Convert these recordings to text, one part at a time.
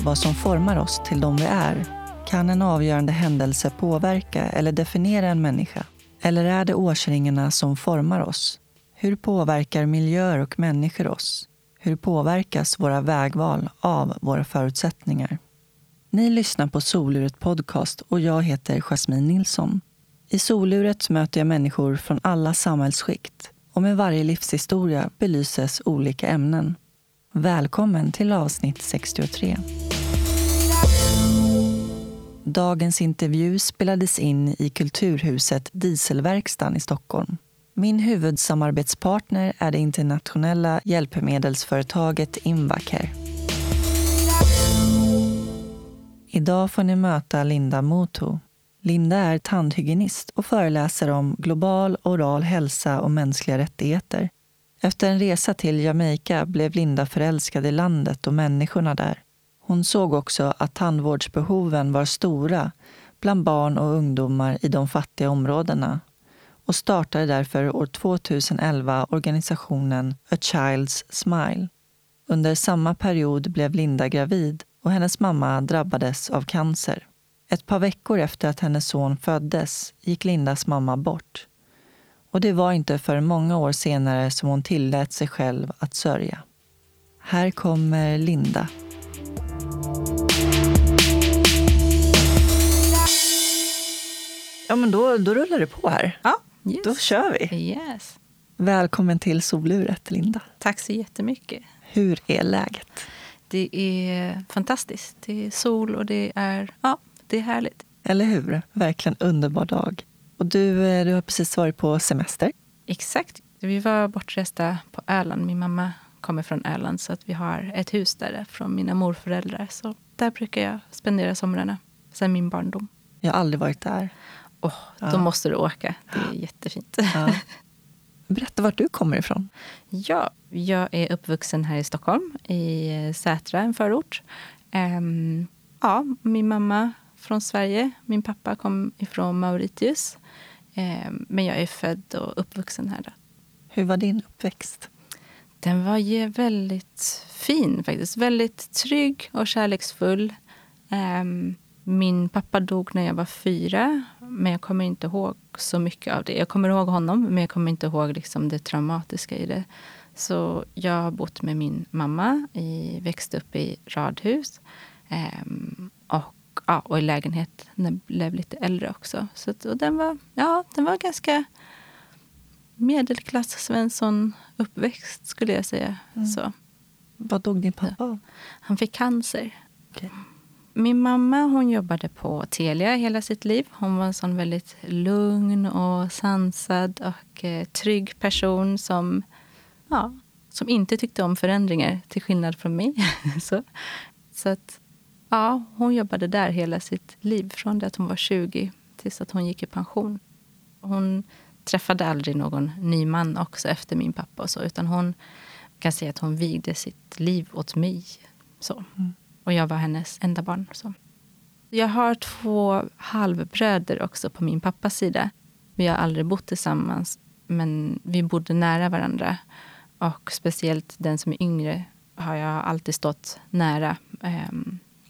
av vad som formar oss till de vi är. Kan en avgörande händelse påverka eller definiera en människa? Eller är det årsringarna som formar oss? Hur påverkar miljöer och människor oss? Hur påverkas våra vägval av våra förutsättningar? Ni lyssnar på Soluret Podcast och jag heter Jasmine Nilsson. I Soluret möter jag människor från alla samhällsskikt och med varje livshistoria belyses olika ämnen. Välkommen till avsnitt 63. Dagens intervju spelades in i Kulturhuset Dieselverkstan i Stockholm. Min huvudsamarbetspartner är det internationella hjälpmedelsföretaget Invacare. Idag får ni möta Linda Moto. Linda är tandhygienist och föreläser om global oral hälsa och mänskliga rättigheter. Efter en resa till Jamaica blev Linda förälskad i landet och människorna där. Hon såg också att tandvårdsbehoven var stora bland barn och ungdomar i de fattiga områdena och startade därför år 2011 organisationen A Child's Smile. Under samma period blev Linda gravid och hennes mamma drabbades av cancer. Ett par veckor efter att hennes son föddes gick Lindas mamma bort. Och det var inte för många år senare som hon tillät sig själv att sörja. Här kommer Linda. Ja, men då, då rullar det på här. Ja, yes. Då kör vi. Yes. Välkommen till soluret, Linda. Tack så jättemycket. Hur är läget? Det är fantastiskt. Det är sol och det är, ja, det är härligt. Eller hur? Verkligen underbar dag. Och du, eh, du har precis varit på semester. Exakt. Vi var bortresta på Öland. Min mamma kommer från Öland så att vi har ett hus där från mina morföräldrar. Så där brukar jag spendera somrarna sen min barndom. Jag har aldrig varit där. Oh, då måste du åka. Det är jättefint. Ja. Berätta vart du kommer ifrån. Ja, jag är uppvuxen här i Stockholm, i Sätra, en förort. Um, ja, min mamma från Sverige. Min pappa kom ifrån Mauritius. Um, men jag är född och uppvuxen här. Då. Hur var din uppväxt? Den var ju väldigt fin faktiskt. Väldigt trygg och kärleksfull. Um, min pappa dog när jag var fyra, men jag kommer inte ihåg så mycket av det. Jag kommer ihåg honom, men jag kommer inte ihåg liksom det traumatiska i det. Så jag har bott med min mamma, i, växte upp i radhus um, och, ja, och i lägenhet när jag blev lite äldre också. Så, och den, var, ja, den var ganska medelklass Svensson uppväxt skulle jag säga. Mm. Så. Vad dog din pappa av? Han fick cancer. Okay. Min mamma hon jobbade på Telia hela sitt liv. Hon var en sån väldigt lugn och sansad och eh, trygg person som, ja, som inte tyckte om förändringar, till skillnad från mig. så, så att, ja, hon jobbade där hela sitt liv, från det att hon var 20 tills att hon gick i pension. Hon träffade aldrig någon ny man också efter min pappa, och så, utan hon kan säga att hon vigde sitt liv åt mig. Så. Mm. Och jag var hennes enda barn. Så. Jag har två halvbröder också på min pappas sida. Vi har aldrig bott tillsammans, men vi bodde nära varandra. Och speciellt den som är yngre har jag alltid stått nära eh,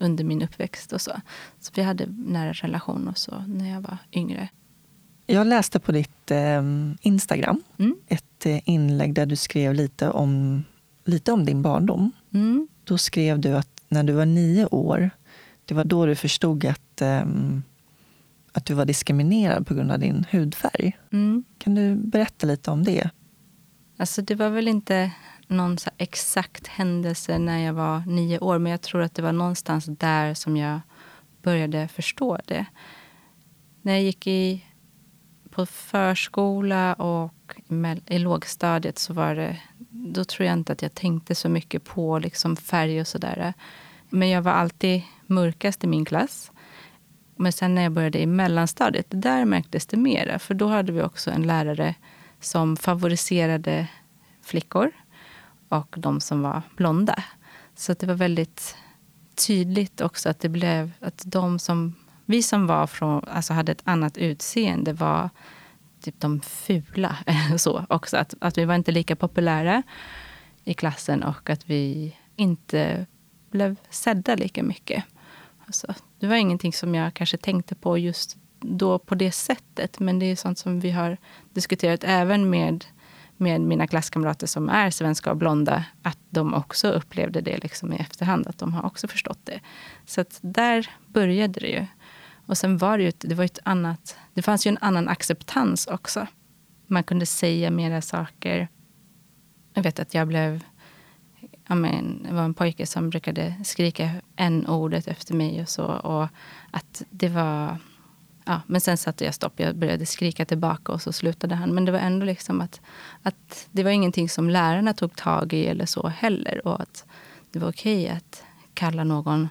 under min uppväxt. och Så Så vi hade nära relation och så när jag var yngre. Jag läste på ditt eh, Instagram mm. ett eh, inlägg där du skrev lite om, lite om din barndom. Mm. Då skrev du att när du var nio år, det var då du förstod att, um, att du var diskriminerad på grund av din hudfärg. Mm. Kan du berätta lite om det? Alltså det var väl inte någon så exakt händelse när jag var nio år men jag tror att det var någonstans där som jag började förstå det. När jag gick i, på förskola och i lågstadiet så var det då tror jag inte att jag tänkte så mycket på liksom färg och sådär. Men jag var alltid mörkast i min klass. Men sen när jag började i mellanstadiet, där märktes det mera. För då hade vi också en lärare som favoriserade flickor och de som var blonda. Så det var väldigt tydligt också att det blev att de som vi som var från, alltså hade ett annat utseende var typ de fula. så också. Att, att vi var inte lika populära i klassen och att vi inte blev sedda lika mycket. Alltså, det var ingenting som jag kanske tänkte på just då på det sättet. Men det är sånt som vi har diskuterat även med, med mina klasskamrater som är svenska och blonda. Att de också upplevde det liksom i efterhand. Att de har också förstått det. Så att där började det ju. Och sen var det ju det var ett annat... Det fanns ju en annan acceptans också. Man kunde säga mera saker. Jag vet att jag blev... jag men, det var en pojke som brukade skrika n-ordet efter mig och så. Och att det var ja, men sen satte jag stopp. Jag började skrika tillbaka och så slutade han. Men det var ändå liksom att, att det var ingenting som lärarna tog tag i eller så heller. Och att det var okej att kalla någon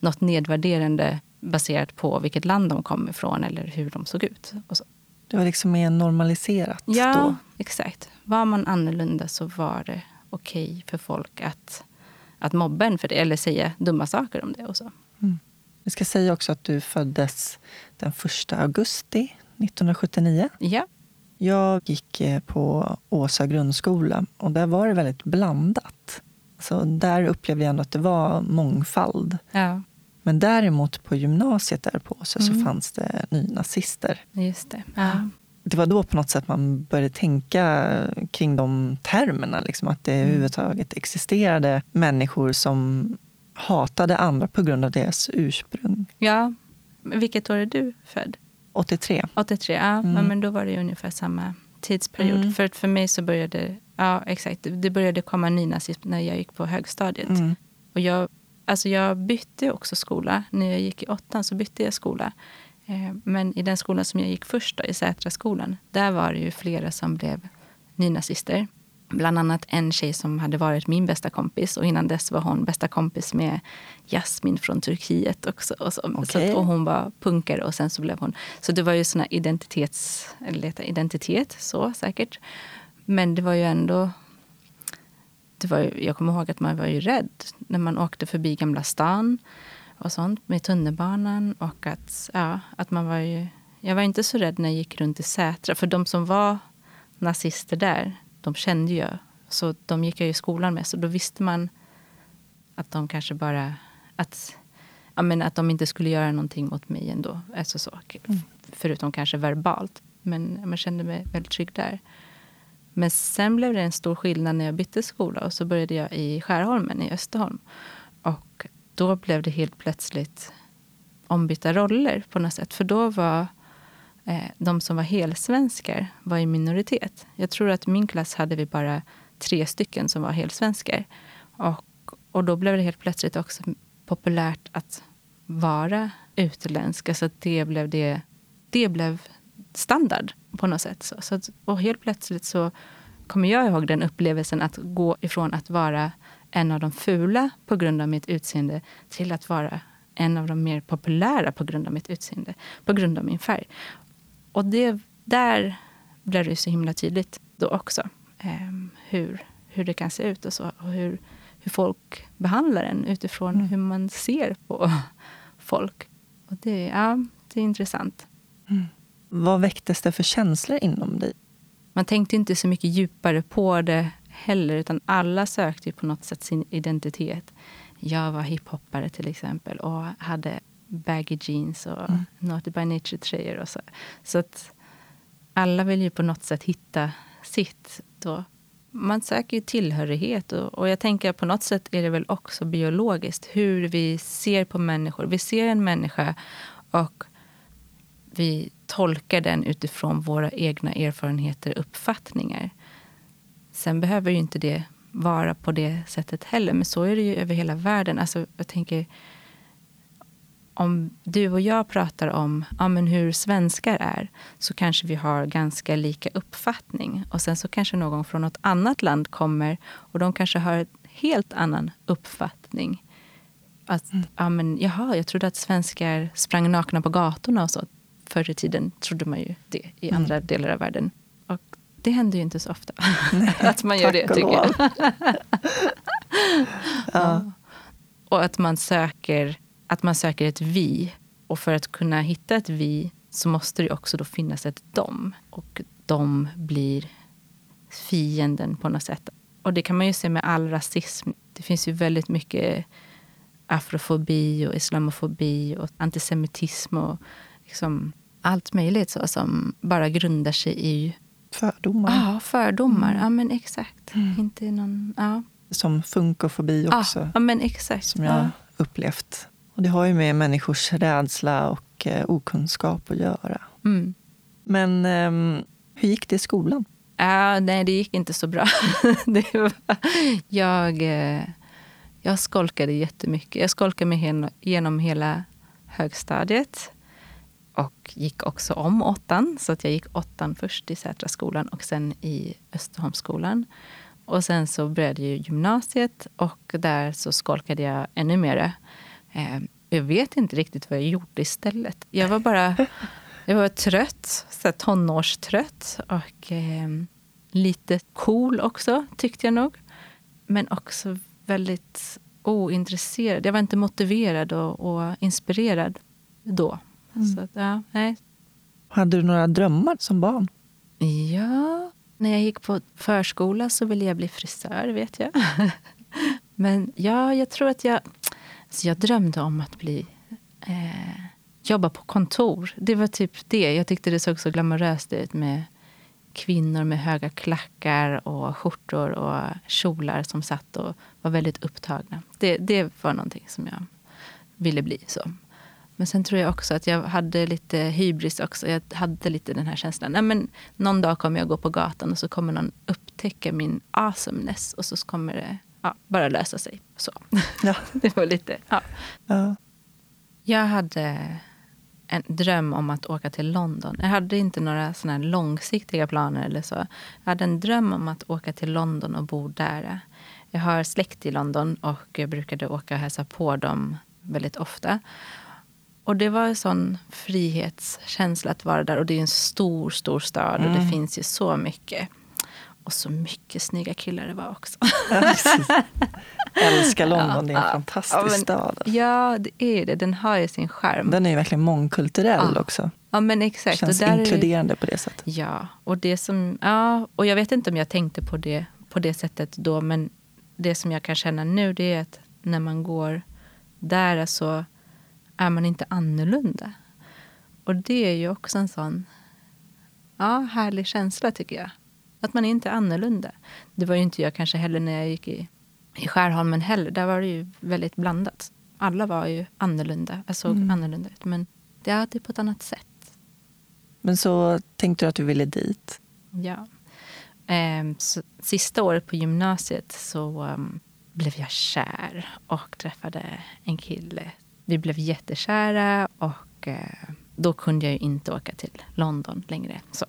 något nedvärderande baserat på vilket land de kom ifrån eller hur de såg ut. Så. Det var liksom mer normaliserat ja, då? exakt. Var man annorlunda så var det okej för folk att, att mobba en för det eller säga dumma saker om det. och så. Mm. Vi ska säga också att du föddes den 1 augusti 1979. Ja. Jag gick eh, på Åsa grundskola och där var det väldigt blandat. Så där upplevde jag ändå att det var mångfald. Ja. Men däremot på gymnasiet där på Åsa mm. så fanns det nynazister. Just det. Ja. Det var då på något sätt man började tänka kring de termerna. Liksom, att det mm. överhuvudtaget existerade människor som hatade andra på grund av deras ursprung. Ja. Vilket år är du född? 83. 83, ja. Mm. men då var det ungefär samma tidsperiod. Mm. För, för mig så började ja, exakt, det började komma nynazism när jag gick på högstadiet. Mm. Och jag, alltså jag bytte också skola. När jag gick i åttan så bytte jag skola. Eh, men i den skolan som jag gick först, då, i Sätraskolan, där var det ju flera som blev nynazister. Bland annat en tjej som hade varit min bästa kompis och innan dess var hon bästa kompis med Jasmin från Turkiet också. Och, så, okay. så, och hon var punkare och sen så blev hon... Så det var ju såna identitets... Eller identitet, så säkert. Men det var ju ändå... Det var ju, jag kommer ihåg att man var ju rädd när man åkte förbi Gamla stan och sånt med tunnelbanan. Och att, ja, att man var ju... Jag var inte så rädd när jag gick runt i Sätra. För de som var nazister där, de kände ju. Så de gick jag i skolan med. Så då visste man att de kanske bara... Att, ja, men att de inte skulle göra någonting mot mig ändå. Alltså så, mm. Förutom kanske verbalt. Men man kände mig väldigt trygg där. Men sen blev det en stor skillnad när jag bytte skola. Och så började jag i Skärholmen i Österholm. Och då blev det helt plötsligt ombytta roller på något sätt. För då var Eh, de som var helsvenskar var i minoritet. Jag tror att i min klass hade vi bara tre stycken som var helsvenskar. Och, och då blev det helt plötsligt också populärt att vara utländsk. Alltså det blev, det, det blev standard på något sätt. Så, så, och helt plötsligt så kommer jag ihåg den upplevelsen att gå ifrån att vara en av de fula på grund av mitt utseende till att vara en av de mer populära på grund av mitt utseende, på grund av min färg. Och det, där blev det så himla tydligt då också. Eh, hur, hur det kan se ut och så. Och hur, hur folk behandlar en utifrån mm. hur man ser på folk. Och det, ja, det är intressant. Mm. Vad väcktes det för känslor inom dig? Man tänkte inte så mycket djupare på det heller. Utan alla sökte på något sätt sin identitet. Jag var hiphoppare till exempel och hade baggy jeans och mm. Naughty by Nature-tröjor. Och så så att alla vill ju på något sätt hitta sitt. Då. Man söker ju tillhörighet. Och, och jag tänker på något sätt är det väl också biologiskt hur vi ser på människor. Vi ser en människa och vi tolkar den utifrån våra egna erfarenheter och uppfattningar. Sen behöver ju inte det vara på det sättet heller. Men så är det ju över hela världen. Alltså, jag tänker, om du och jag pratar om ja, men hur svenskar är så kanske vi har ganska lika uppfattning. Och sen så kanske någon från något annat land kommer och de kanske har en helt annan uppfattning. Att, mm. ja, men, jaha, jag trodde att svenskar sprang nakna på gatorna och så. Förr i tiden trodde man ju det i mm. andra delar av världen. Och det händer ju inte så ofta Nej, att man gör det, tycker jag. ja. Och att man söker att man söker ett vi. Och för att kunna hitta ett vi så måste det också då finnas ett dom. Och de blir fienden på något sätt. Och det kan man ju se med all rasism. Det finns ju väldigt mycket afrofobi och islamofobi och antisemitism och liksom allt möjligt så, som bara grundar sig i Fördomar. Ja, fördomar. Mm. Ja, men exakt. Mm. Inte någon... Ja. Som funkofobi också. Ja, men exakt. Som jag ja. upplevt. Och det har ju med människors rädsla och eh, okunskap att göra. Mm. Men eh, hur gick det i skolan? Ja, nej, det gick inte så bra. var, jag, eh, jag skolkade jättemycket. Jag skolkade mig genom hela högstadiet och gick också om åttan. Så att jag gick åttan först i Sätra skolan och sen i Österholmsskolan. Och sen så började jag gymnasiet och där så skolkade jag ännu mer. Eh, jag vet inte riktigt vad jag gjorde istället. Jag var bara jag var trött, så tonårstrött och eh, lite cool också, tyckte jag nog. Men också väldigt ointresserad. Jag var inte motiverad och, och inspirerad då. Mm. Så, ja, nej. Hade du några drömmar som barn? Ja, när jag gick på förskola så ville jag bli frisör, vet jag. Men ja, jag tror att jag... Så jag drömde om att bli... Eh, jobba på kontor. Det var typ det. Jag tyckte det såg så glamoröst ut med kvinnor med höga klackar och skjortor och kjolar som satt och var väldigt upptagna. Det, det var någonting som jag ville bli. så. Men sen tror jag också att jag hade lite hybris också. Jag hade lite den här känslan. Nej, men någon dag kommer jag gå på gatan och så kommer någon upptäcka min awesomeness och så kommer det ja, bara lösa sig. Så. Ja. det var lite... Ja. ja. Jag hade en dröm om att åka till London. Jag hade inte några såna långsiktiga planer. eller så. Jag hade en dröm om att åka till London och bo där. Jag har släkt i London och jag brukade åka och hälsa på dem väldigt ofta. Och det var en sån frihetskänsla att vara där. Och det är en stor, stor stad och det mm. finns ju så mycket. Och så mycket snygga killar det var också. Ja, Älskar London, det är en ja, fantastisk ja, men, stad. Ja, det är det. Den har ju sin charm. Den är ju verkligen mångkulturell också. Ja, men exakt. Känns och inkluderande är, på det sättet. Ja, och det som, ja, och jag vet inte om jag tänkte på det på det sättet då, men det som jag kan känna nu det är att när man går där så är man inte annorlunda. Och det är ju också en sån ja, härlig känsla tycker jag. Att man inte är annorlunda. Det var ju inte jag kanske heller när jag gick i, i Skärholmen heller. Där var det ju väldigt blandat. Alla var ju annorlunda. Jag såg mm. annorlunda ut. Men det är på ett annat sätt. Men så tänkte du att du ville dit? Ja. Ehm, sista året på gymnasiet så um, blev jag kär och träffade en kille. Vi blev jättekära och uh, då kunde jag inte åka till London längre. Så.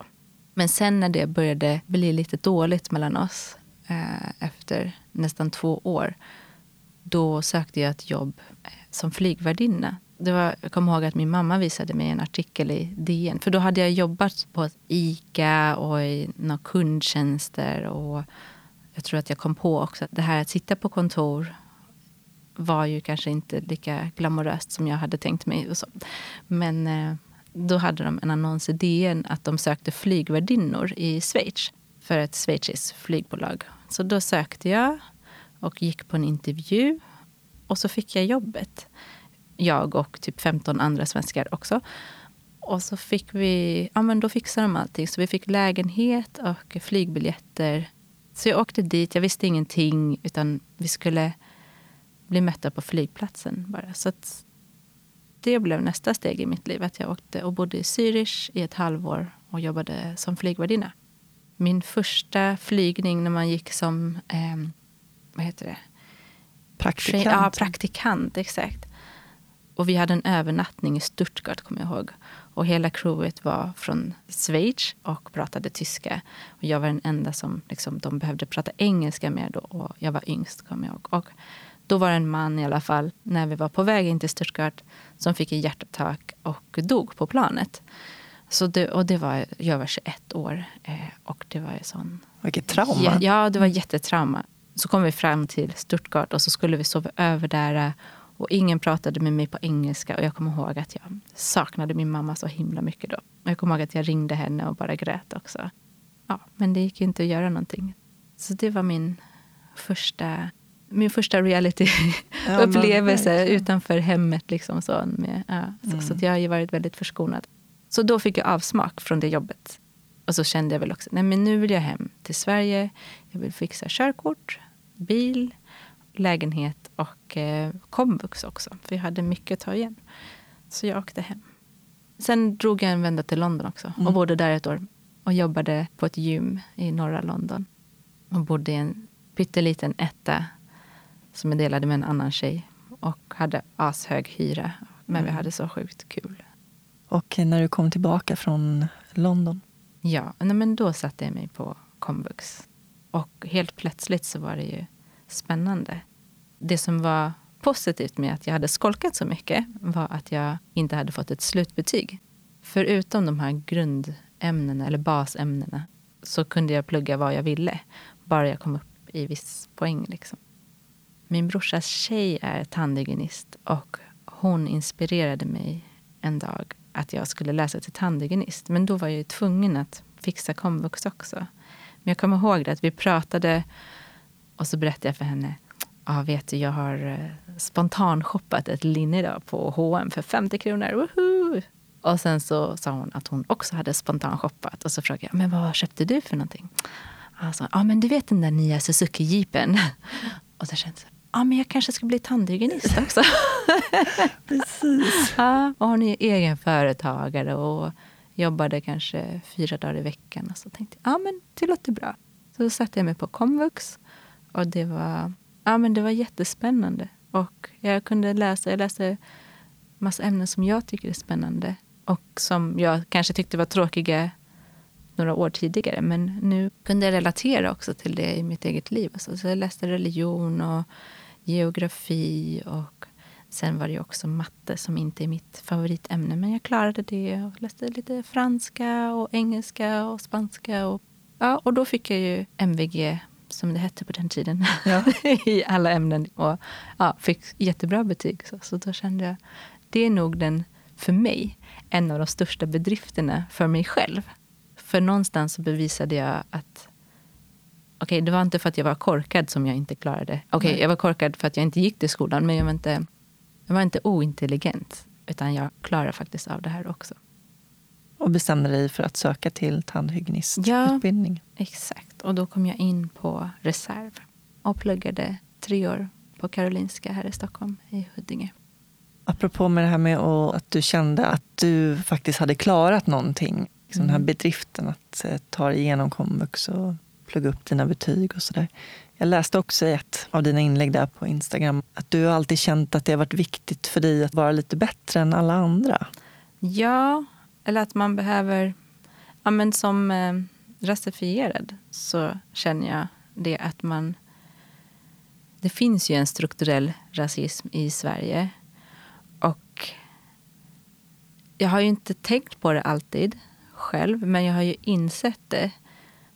Men sen när det började bli lite dåligt mellan oss eh, efter nästan två år då sökte jag ett jobb eh, som flygvärdinna. Det var, jag kommer ihåg att min mamma visade mig en artikel i DN. För då hade jag jobbat på ICA och i några kundtjänster. Och jag tror att jag kom på också att det här att sitta på kontor var ju kanske inte lika glamoröst som jag hade tänkt mig. Och så. Men eh, då hade de en annons i DN att de sökte flygvärdinnor i Schweiz för ett schweiziskt flygbolag. Så då sökte jag och gick på en intervju och så fick jag jobbet. Jag och typ 15 andra svenskar också. Och så fick vi, ja men då fixade de allting. Så vi fick lägenhet och flygbiljetter. Så jag åkte dit, jag visste ingenting utan vi skulle bli mötta på flygplatsen bara. Så att det blev nästa steg i mitt liv. Att jag åkte och bodde i Zürich i ett halvår och jobbade som flygvärdinna. Min första flygning när man gick som, eh, vad heter det? Praktikant. Ja, praktikant, exakt. Och vi hade en övernattning i Stuttgart, kommer jag ihåg. Och hela crewet var från Schweiz och pratade tyska. Och jag var den enda som liksom, de behövde prata engelska med då. Och jag var yngst, kommer jag ihåg. Och då var det en man i alla fall, när vi var på väg in till Stuttgart, som fick en hjärtattack och dog på planet. Så det, och det var, jag var 21 år eh, och det var ju sån... Vilket trauma. Ja, det var jättetrauma. Så kom vi fram till Stuttgart och så skulle vi sova över där. Och ingen pratade med mig på engelska. Och jag kommer ihåg att jag saknade min mamma så himla mycket då. Jag kommer ihåg att jag ringde henne och bara grät också. Ja, men det gick inte att göra någonting. Så det var min första min första reality ja, utanför hemmet. Liksom så, med, ja, så, mm. så jag har ju varit väldigt förskonad. Så då fick jag avsmak från det jobbet. Och så kände jag väl också, nej men nu vill jag hem till Sverige. Jag vill fixa körkort, bil, lägenhet och eh, komvux också. För jag hade mycket att ta igen. Så jag åkte hem. Sen drog jag en vända till London också och mm. bodde där ett år. Och jobbade på ett gym i norra London. Och bodde i en pytteliten etta som jag delade med en annan tjej. Och hade ashög hyra. Men mm. vi hade så sjukt kul. Och när du kom tillbaka från London? Ja, men då satte jag mig på komvux. Och helt plötsligt så var det ju spännande. Det som var positivt med att jag hade skolkat så mycket var att jag inte hade fått ett slutbetyg. Förutom de här grundämnena, eller basämnena, så kunde jag plugga vad jag ville. Bara jag kom upp i viss poäng. Liksom. Min brorsas tjej är tandhygienist och hon inspirerade mig en dag att jag skulle läsa till tandhygienist. Men då var jag ju tvungen att fixa komvux också. Men jag kommer ihåg det att vi pratade och så berättade jag för henne. Ja, ah, vet du, jag har eh, spontanshoppat ett linne idag på H&M för 50 kronor. Woohoo! Och sen så sa hon att hon också hade spontanshoppat. Och så frågade jag, men vad köpte du för någonting? Alltså, ja, men du vet den där nya Suzuki-jeepen? Och så kände jag, ja, men jag kanske ska bli tandhygienist också. Precis. Ja, och hon är egen företagare och jobbade kanske fyra dagar i veckan. Och så tänkte jag, ja men det låter bra. Så satte jag mig på komvux och det var, ja, men det var jättespännande. Och jag kunde läsa, jag läste massa ämnen som jag tycker är spännande och som jag kanske tyckte var tråkiga några år tidigare. Men nu kunde jag relatera också till det i mitt eget liv. Alltså, så jag läste religion och geografi och sen var det också matte som inte är mitt favoritämne. Men jag klarade det och läste lite franska och engelska och spanska. Och, ja, och då fick jag ju MVG som det hette på den tiden, ja. i alla ämnen. Och ja, fick jättebra betyg. Så, så då kände jag, det är nog den, för mig, en av de största bedrifterna för mig själv. För någonstans så bevisade jag att Okej, det var inte för att jag var korkad som jag inte klarade. Okej, okay, jag var korkad för att jag inte gick till skolan, men jag var inte, jag var inte ointelligent. Utan jag klarade faktiskt av det här också. Och bestämde dig för att söka till tandhygienistutbildning. Ja, exakt. Och då kom jag in på reserv och pluggade tre år på Karolinska här i Stockholm, i Huddinge. Apropå med det här med att du kände att du faktiskt hade klarat någonting. Liksom mm. Den här mm. bedriften att eh, ta dig igenom komvux och plugga upp dina betyg och sådär. Jag läste också i ett av dina inlägg där på Instagram att du alltid känt att det har varit viktigt för dig att vara lite bättre än alla andra. Ja, eller att man behöver... Ja, men som eh, rasifierad så känner jag det att man... Det finns ju en strukturell rasism i Sverige. Och jag har ju inte tänkt på det alltid själv, men jag har ju insett det.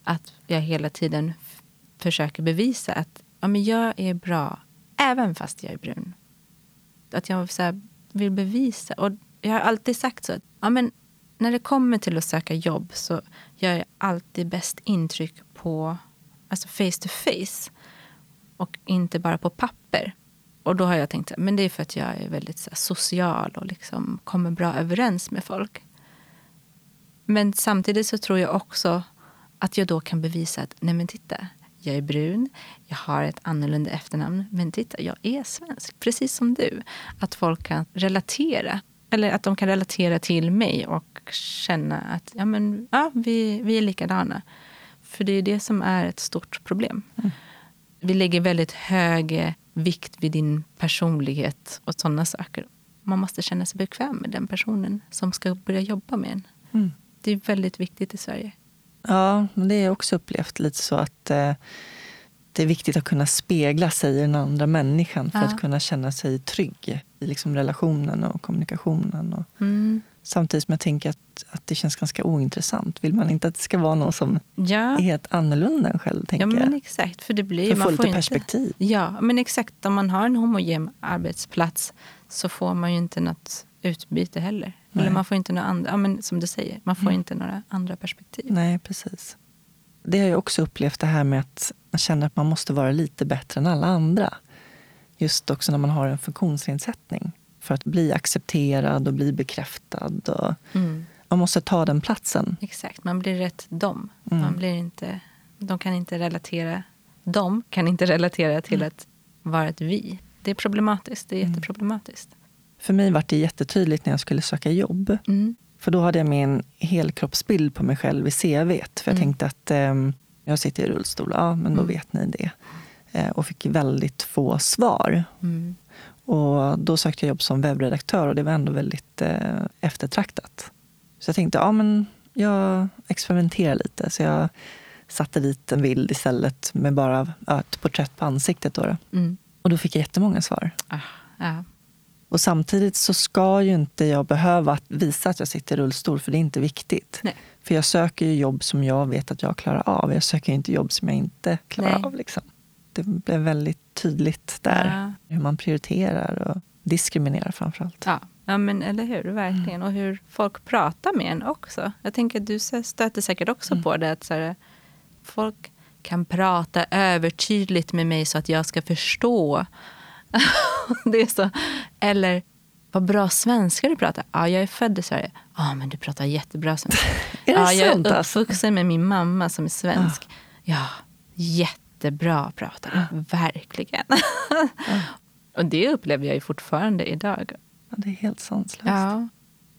Att jag hela tiden försöker bevisa att ja, men jag är bra även fast jag är brun. Att jag så vill bevisa. Och jag har alltid sagt så. Att, ja, men när det kommer till att söka jobb så gör jag alltid bäst intryck på alltså face to face och inte bara på papper. Och då har jag tänkt men det är för att jag är väldigt så social och liksom kommer bra överens med folk. Men samtidigt så tror jag också att jag då kan bevisa att nej men titta, jag är brun, jag har ett annorlunda efternamn, men titta, jag är svensk, precis som du. Att folk kan relatera, eller att de kan relatera till mig och känna att ja, men, ja, vi, vi är likadana. För det är det som är ett stort problem. Mm. Vi lägger väldigt hög vikt vid din personlighet och sådana saker. Man måste känna sig bekväm med den personen som ska börja jobba med en. Mm. Det är väldigt viktigt i Sverige. Ja, men det har jag också upplevt lite så att eh, det är viktigt att kunna spegla sig i den andra människan för ja. att kunna känna sig trygg i liksom relationen och kommunikationen. Och mm. Samtidigt som jag tänker att, att det känns ganska ointressant. Vill man inte att det ska vara någon som ja. är helt annorlunda än själv? Tänker ja, men exakt. För det blir, för att få lite perspektiv. Inte, ja, men exakt. Om man har en homogen arbetsplats så får man ju inte något utbyte heller. Nej. Eller man får inte några andra, ja, men som du säger, man får mm. inte några andra perspektiv. Nej, precis. Det har jag också upplevt det här med att man känner att man måste vara lite bättre än alla andra. Just också när man har en funktionsnedsättning. För att bli accepterad och bli bekräftad. Och Mm. Man måste ta den platsen. Exakt, man blir rätt dem. Mm. Man blir inte, de kan inte relatera, de kan inte relatera till Mm. att vara ett vi. Det är problematiskt, det är Mm. jätteproblematiskt. För mig var det jättetydligt när jag skulle söka jobb. Mm. För då hade jag min helkroppsbild på mig själv i CVt. För jag Mm. tänkte att ehm, jag sitter i rullstol, ja men då Mm. vet ni det. Eh, och fick väldigt få svar. Mm. Och då sökte jag jobb som webbredaktör och det var ändå väldigt eh, eftertraktat. Så jag tänkte, ja men jag experimenterar lite. Så jag satte dit en bild istället med bara ja, ett porträtt på ansiktet. Då, då. Mm. Och då fick jag jättemånga svar. Ah, ja. Och samtidigt så ska ju inte jag behöva visa att jag sitter i rullstol, för det är inte viktigt. Nej. För jag söker ju jobb som jag vet att jag klarar av. Jag söker inte jobb som jag inte klarar Nej. av. Liksom. Det blev väldigt tydligt där Ja. hur man prioriterar och diskriminerar framför allt. Ja. ja, men eller hur? Verkligen. Och hur folk pratar med en också. Jag tänker att du stöter säkert också Mm. på det. Att så här, folk kan prata övertydligt med mig så att jag ska förstå. det är så. Eller, vad bra svenska du pratar. Ja, jag är född i Sverige. Ja, men du pratar jättebra svenska. Är ja, jag sant, är alltså? uppvuxen med min mamma som är svensk. Ja, jättebra pratar du. Verkligen. Och det upplever jag ju fortfarande idag. Ja, det är helt sanslöst. Ja.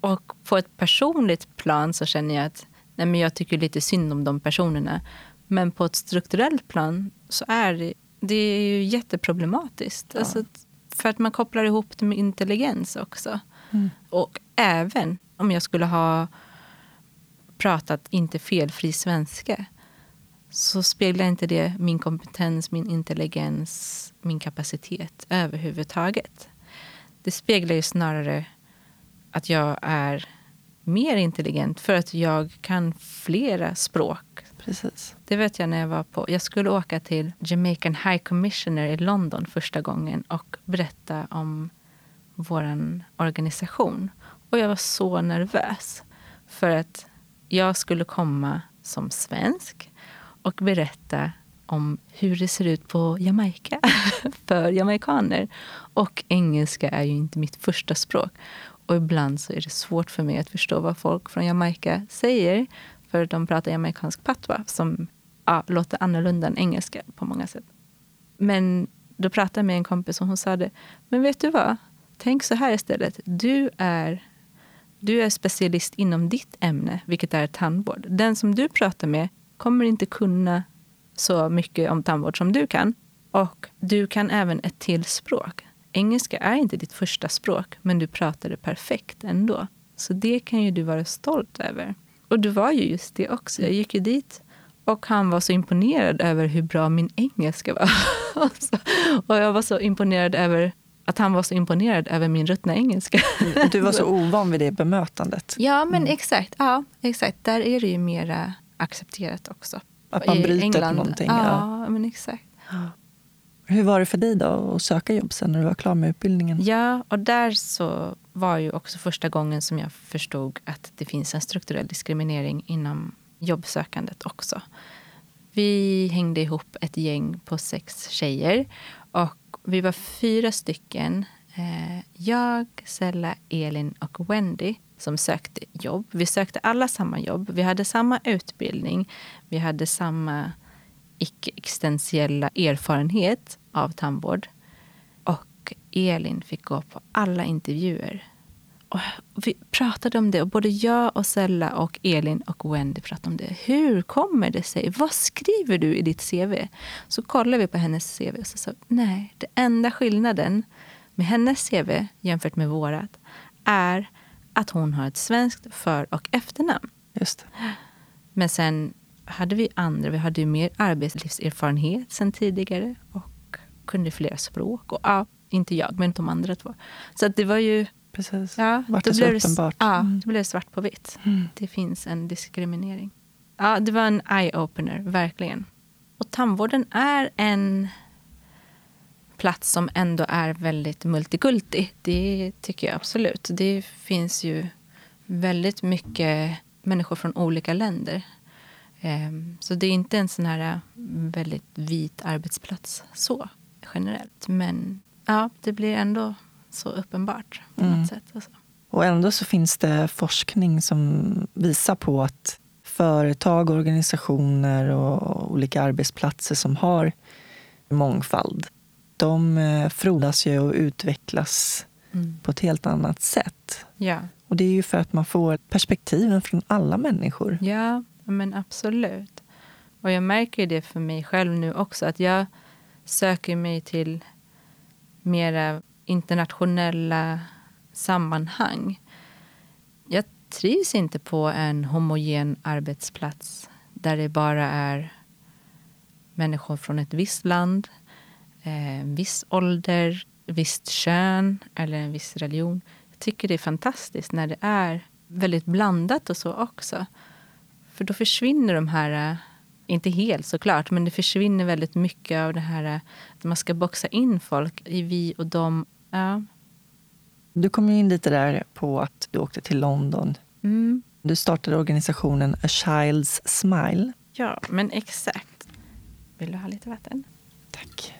Och på ett personligt plan så känner jag att nej men jag tycker lite synd om de personerna. Men på ett strukturellt plan så är det, det är ju jätteproblematiskt. Ja. Alltså, för att man kopplar ihop det med intelligens också. Mm. Och även om jag skulle ha pratat inte felfri svenska så speglar inte det min kompetens, min intelligens, min kapacitet överhuvudtaget. Det speglar ju snarare att jag är mer intelligent för att jag kan flera språk. Precis. Det vet jag när jag var på... Jag skulle åka till Jamaican High Commissioner i London första gången och berätta om vår organisation. Och jag var så nervös. För att jag skulle komma som svensk och berätta om hur det ser ut på Jamaica för jamaikaner. Och engelska är ju inte mitt första språk. Och ibland så är det svårt för mig att förstå vad folk från Jamaica säger. För de pratar jamaicansk patwa som ja, låter annorlunda än engelska på många sätt. Men då pratade jag med en kompis och hon sa det. Men vet du vad? Tänk så här istället. Du är, du är specialist inom ditt ämne, vilket är tandvård. Den som du pratar med kommer inte kunna så mycket om tandvård som du kan. Och du kan även ett till språk. Engelska är inte ditt första språk, men du pratar det perfekt ändå. Så det kan ju du vara stolt över. Och du var ju just det också. Jag gick ju dit och han var så imponerad över hur bra min engelska var. och jag var så imponerad över att han var så imponerad över min ruttna engelska. Och Du var så ovan vid det bemötandet. Ja, men exakt. Ja, exakt. Där är det ju mera accepterat också. Att man I bryter England. någonting. Ja, Ja. men exakt. Hur var det för dig då att söka jobb sen när du var klar med utbildningen? Ja, och där så var ju också första gången som jag förstod att det finns en strukturell diskriminering inom jobbsökandet också. Vi hängde ihop ett gäng på sex tjejer och vi var fyra stycken. Eh, jag, Sella, Elin och Wendy som sökte jobb. Vi sökte alla samma jobb. Vi hade samma utbildning. Vi hade samma icke-existentiella erfarenhet av tandvård. Elin fick gå på alla intervjuer. Och vi pratade om det, och både jag och Sella och Elin och Wendy pratade om det. Hur kommer det sig? Vad skriver du i ditt CV? Så kollade vi på hennes CV och så sa nej, det enda skillnaden med hennes CV jämfört med vårat är att hon har ett svenskt för och efternamn. Just det. Men sen hade vi andra, vi hade ju mer arbetslivserfarenhet sen tidigare och kunde flera språk. Och, ja, inte jag, men de andra två. Så att det var ju... Precis. Ja, Vart då det så blev uppenbart. Ja, Mm. det blev svart på vitt. Mm. Det finns en diskriminering. Ja, det var en eye-opener, verkligen. Och tandvården är en plats som ändå är väldigt multikulti. Det tycker jag absolut. Det finns ju väldigt mycket människor från olika länder. Ehm, Så det är inte en sån här väldigt vit arbetsplats så generellt. Men ja, det blir ändå så uppenbart på Mm. något sätt. Alltså. Och ändå så finns det forskning som visar på att företag, organisationer och olika arbetsplatser som har mångfald, de eh, frodas ju och utvecklas Mm. på ett helt annat sätt. Ja. Och det är ju för att man får perspektiven från alla människor. Ja, men absolut. Och jag märker det för mig själv nu också. Att jag söker mig till mera internationella sammanhang. Jag trivs inte på en homogen arbetsplats där det bara är människor från ett visst land, eh, en viss ålder, visst kön eller en viss religion. Jag tycker det är fantastiskt när det är väldigt blandat och så också. För då försvinner de här, eh, inte helt såklart, men det försvinner väldigt mycket av det här eh, att man ska boxa in folk i vi och dem. Ja. Du kom in lite där på att du åkte till London. Mm. Du startade organisationen A Child's Smile. ja, men exakt. Vill du ha lite vatten? Tack.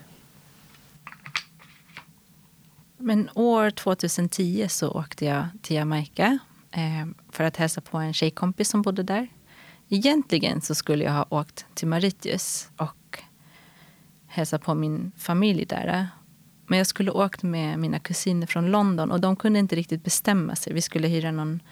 Men år 2010 så åkte jag till Jamaica eh, för att hälsa på en tjejkompis som bodde där. Egentligen så skulle jag ha åkt till Mauritius och hälsa på min familj där. Men jag skulle åkt med mina kusiner från London och de kunde inte riktigt bestämma sig. Vi skulle hyra någon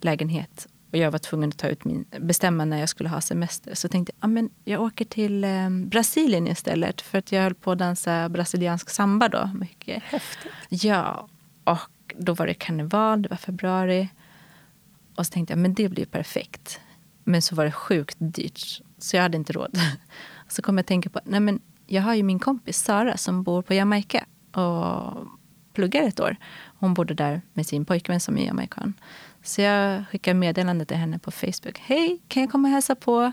lägenhet och jag var tvungen att ta ut min, bestämma när jag skulle ha semester. Så tänkte jag, ah, men jag åker till eh, Brasilien istället för att jag höll på att dansa brasiliansk samba då mycket. Häftigt. Ja, och då var det karneval, det var februari. Och så tänkte jag, men det blir perfekt. Men så var det sjukt dyrt, så jag hade inte råd. Så kom jag att tänka på, nej men jag har ju min kompis Sara som bor på Jamaica och pluggar ett år. Hon bodde där med sin pojkvän som är jamaican. Så jag skickade meddelande till henne på Facebook. Hej, kan jag komma och hälsa på?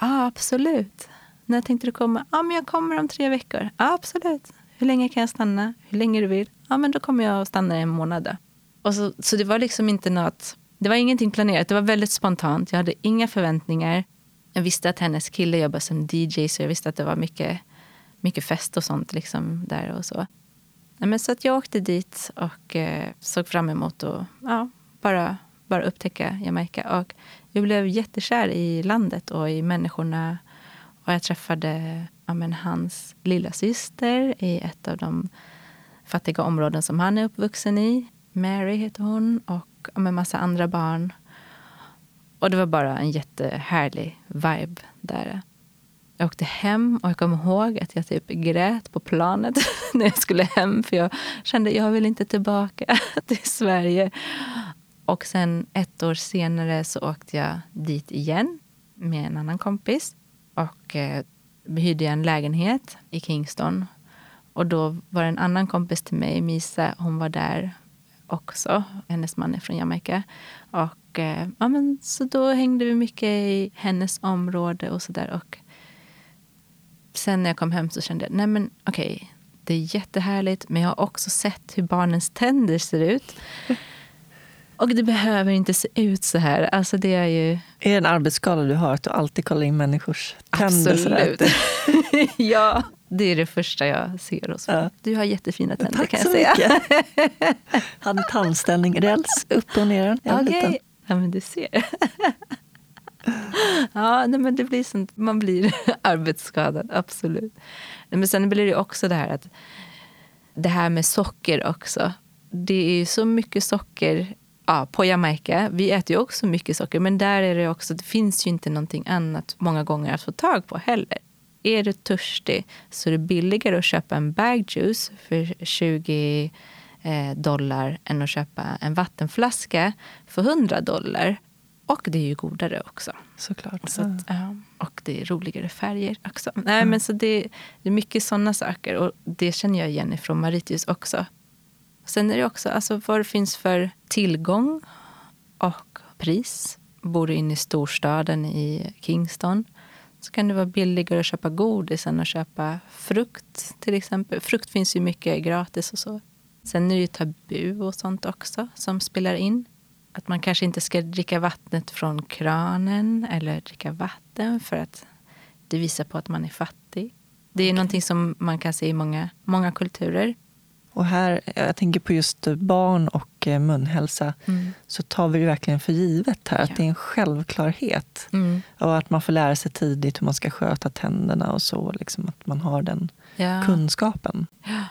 Ja, absolut. När tänkte du komma? Ja, men jag kommer om tre veckor. Ja, absolut. Hur länge kan jag stanna? Hur länge du vill? Ja, men då kommer jag att stanna en månad. Då. Och så, så det var liksom inte något... Det var ingenting planerat. Det var väldigt spontant. Jag hade inga förväntningar. Jag visste att hennes kille jobbade som DJ så jag visste att det var mycket, mycket fest och sånt liksom där och så. Men så att jag åkte dit och eh, såg fram emot att ja, bara, bara upptäcka Jamaica. Och jag blev jättekär i landet och i människorna. Och jag träffade ja, men, hans lilla syster i ett av de fattiga områden som han är uppvuxen i. Mary heter hon och och med massa andra barn. Och det var bara en jättehärlig vibe där. Jag åkte hem och jag kommer ihåg att jag typ grät på planet när jag skulle hem. För jag kände att jag vill inte tillbaka till Sverige. Och sen ett år senare så åkte jag dit igen med en annan kompis. Och eh, hyrde en lägenhet i Kingston. Och då var det en annan kompis till mig, Misa, hon var där också. Hennes man är från Jamaica. Och eh, ja, men, så då hängde vi mycket i hennes område och sådär. Och sen när jag kom hem så kände jag, nej men okej, okay, det är jättehärligt. Men jag har också sett hur barnens tänder ser ut. Och det behöver inte se ut så här. Alltså det är ju... Är det en arbetsskala du har, att du alltid kollar in människors tänder? Absolut. ja, det är det första jag ser. Så. Ja. Du har jättefina tänder Tack kan så jag säga. mycket. Hade tandställning, räls upp och ner. Okej. liten. Ja, men du ser. ja, nej, men det blir sånt. Man blir arbetsskadad, absolut. Men sen blir det också det här att det här med socker också. Det är ju så mycket socker ja, på Jamaica. Vi äter ju också mycket socker, men där är det också, det finns ju inte någonting annat många gånger att få tag på heller. Är du törstig så är det billigare att köpa en bag juice för 20 eh, dollar än att köpa en vattenflaska för 100 dollar. Och det är ju godare också. Såklart. Så att, ja, och det är roligare färger också. Nej, men så det, det är mycket sådana saker. Och det känner jag igen från Mauritius också. Sen är det också alltså, vad det finns för tillgång och pris. Bor du inne i storstaden i Kingston så kan det vara billigare att köpa godis än att köpa frukt till exempel. Frukt finns ju mycket gratis och så. Sen är det ju tabu och sånt också som spelar in. Att man kanske inte ska dricka vattnet från kranen eller dricka vatten för att det visar på att man är fattig. Det är okay. någonting som man kan se i många, många kulturer. Och här, jag tänker på just barn och eh, munhälsa, mm. så tar vi det verkligen för givet här, ja. att det är en självklarhet. Mm. Och att man får lära sig tidigt hur man ska sköta tänderna och så, liksom att man har den ja. kunskapen. Ja.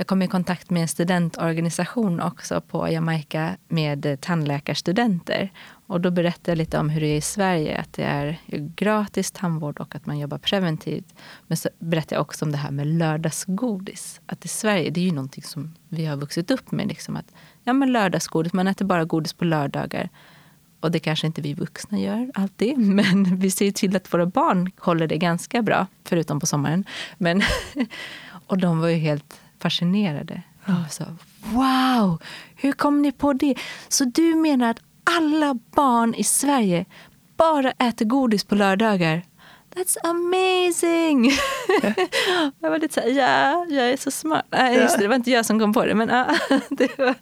Jag kom i kontakt med en studentorganisation också på Jamaica med tandläkarstudenter. Och då berättade jag lite om hur det är i Sverige, att det är gratis tandvård och att man jobbar preventivt. Men så berättade jag också om det här med lördagsgodis. Att i Sverige, det är ju någonting som vi har vuxit upp med. Liksom att, ja men lördagsgodis, man äter bara godis på lördagar. Och det kanske inte vi vuxna gör alltid, men vi ser till att våra barn håller det ganska bra, förutom på sommaren. Men, och de var ju helt fascinerade. De sa, wow, hur kom ni på det? Så du menar att alla barn i Sverige bara äter godis på lördagar? That's amazing! jag var lite så här, ja, jag är så smart. Nej, just det, det var inte jag som kom på det, men ja, det, var,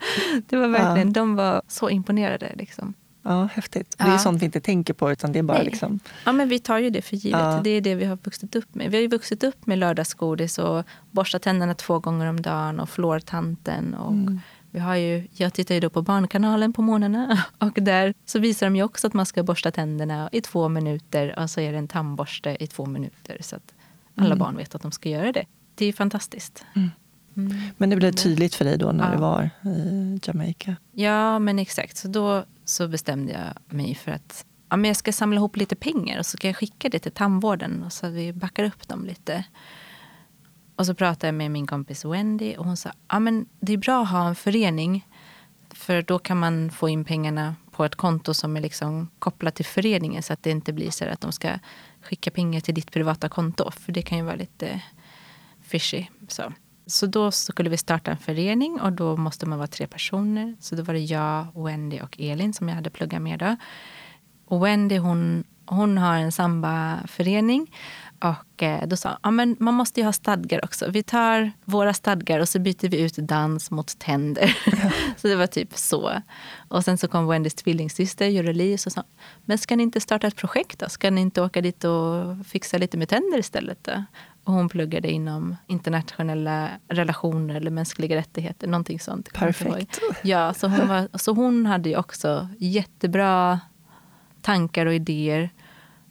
det var verkligen, ja. de var så imponerade. Liksom. Ja, häftigt. Ja. Det är sånt vi inte tänker på. utan det är bara liksom... Ja, men vi tar ju det för givet. Ja. Det är det vi har vuxit upp med. Vi har ju vuxit upp med lördagsgodis och borsta tänderna två gånger om dagen och fluortanten. Och mm. vi har ju, jag tittar ju då på Barnkanalen på morgnarna och där så visar de ju också att man ska borsta tänderna i två minuter och så är det en tandborste i två minuter. Så att alla mm. barn vet att de ska göra det. Det är fantastiskt. Mm. Mm. Men det blev tydligt för dig då när ja. du var i Jamaica? Ja, men exakt. Så då så bestämde jag mig för att ja, men jag ska samla ihop lite pengar och så ska jag skicka det till tandvården och så att vi backar upp dem lite. Och så pratade jag med min kompis Wendy och hon sa ja, men det är bra att ha en förening för då kan man få in pengarna på ett konto som är liksom kopplat till föreningen så att det inte blir så att de ska skicka pengar till ditt privata konto för det kan ju vara lite fishy. Så. Så då skulle vi starta en förening och då måste man vara tre personer. Så då var det jag, Wendy och Elin som jag hade pluggat med då. Och Wendy hon, hon har en sambaförening. Och eh, då sa ja, men man måste ju ha stadgar också. Vi tar våra stadgar och så byter vi ut dans mot tänder. Ja. så det var typ så. Och sen så kom Wendys tvillingsyster Jureli och sa men ska ni inte starta ett projekt då? Ska ni inte åka dit och fixa lite med tänder istället? Då? Och hon pluggade inom internationella relationer eller mänskliga rättigheter. Någonting sånt. Perfekt. Ja, så hon, var, så hon hade ju också jättebra tankar och idéer.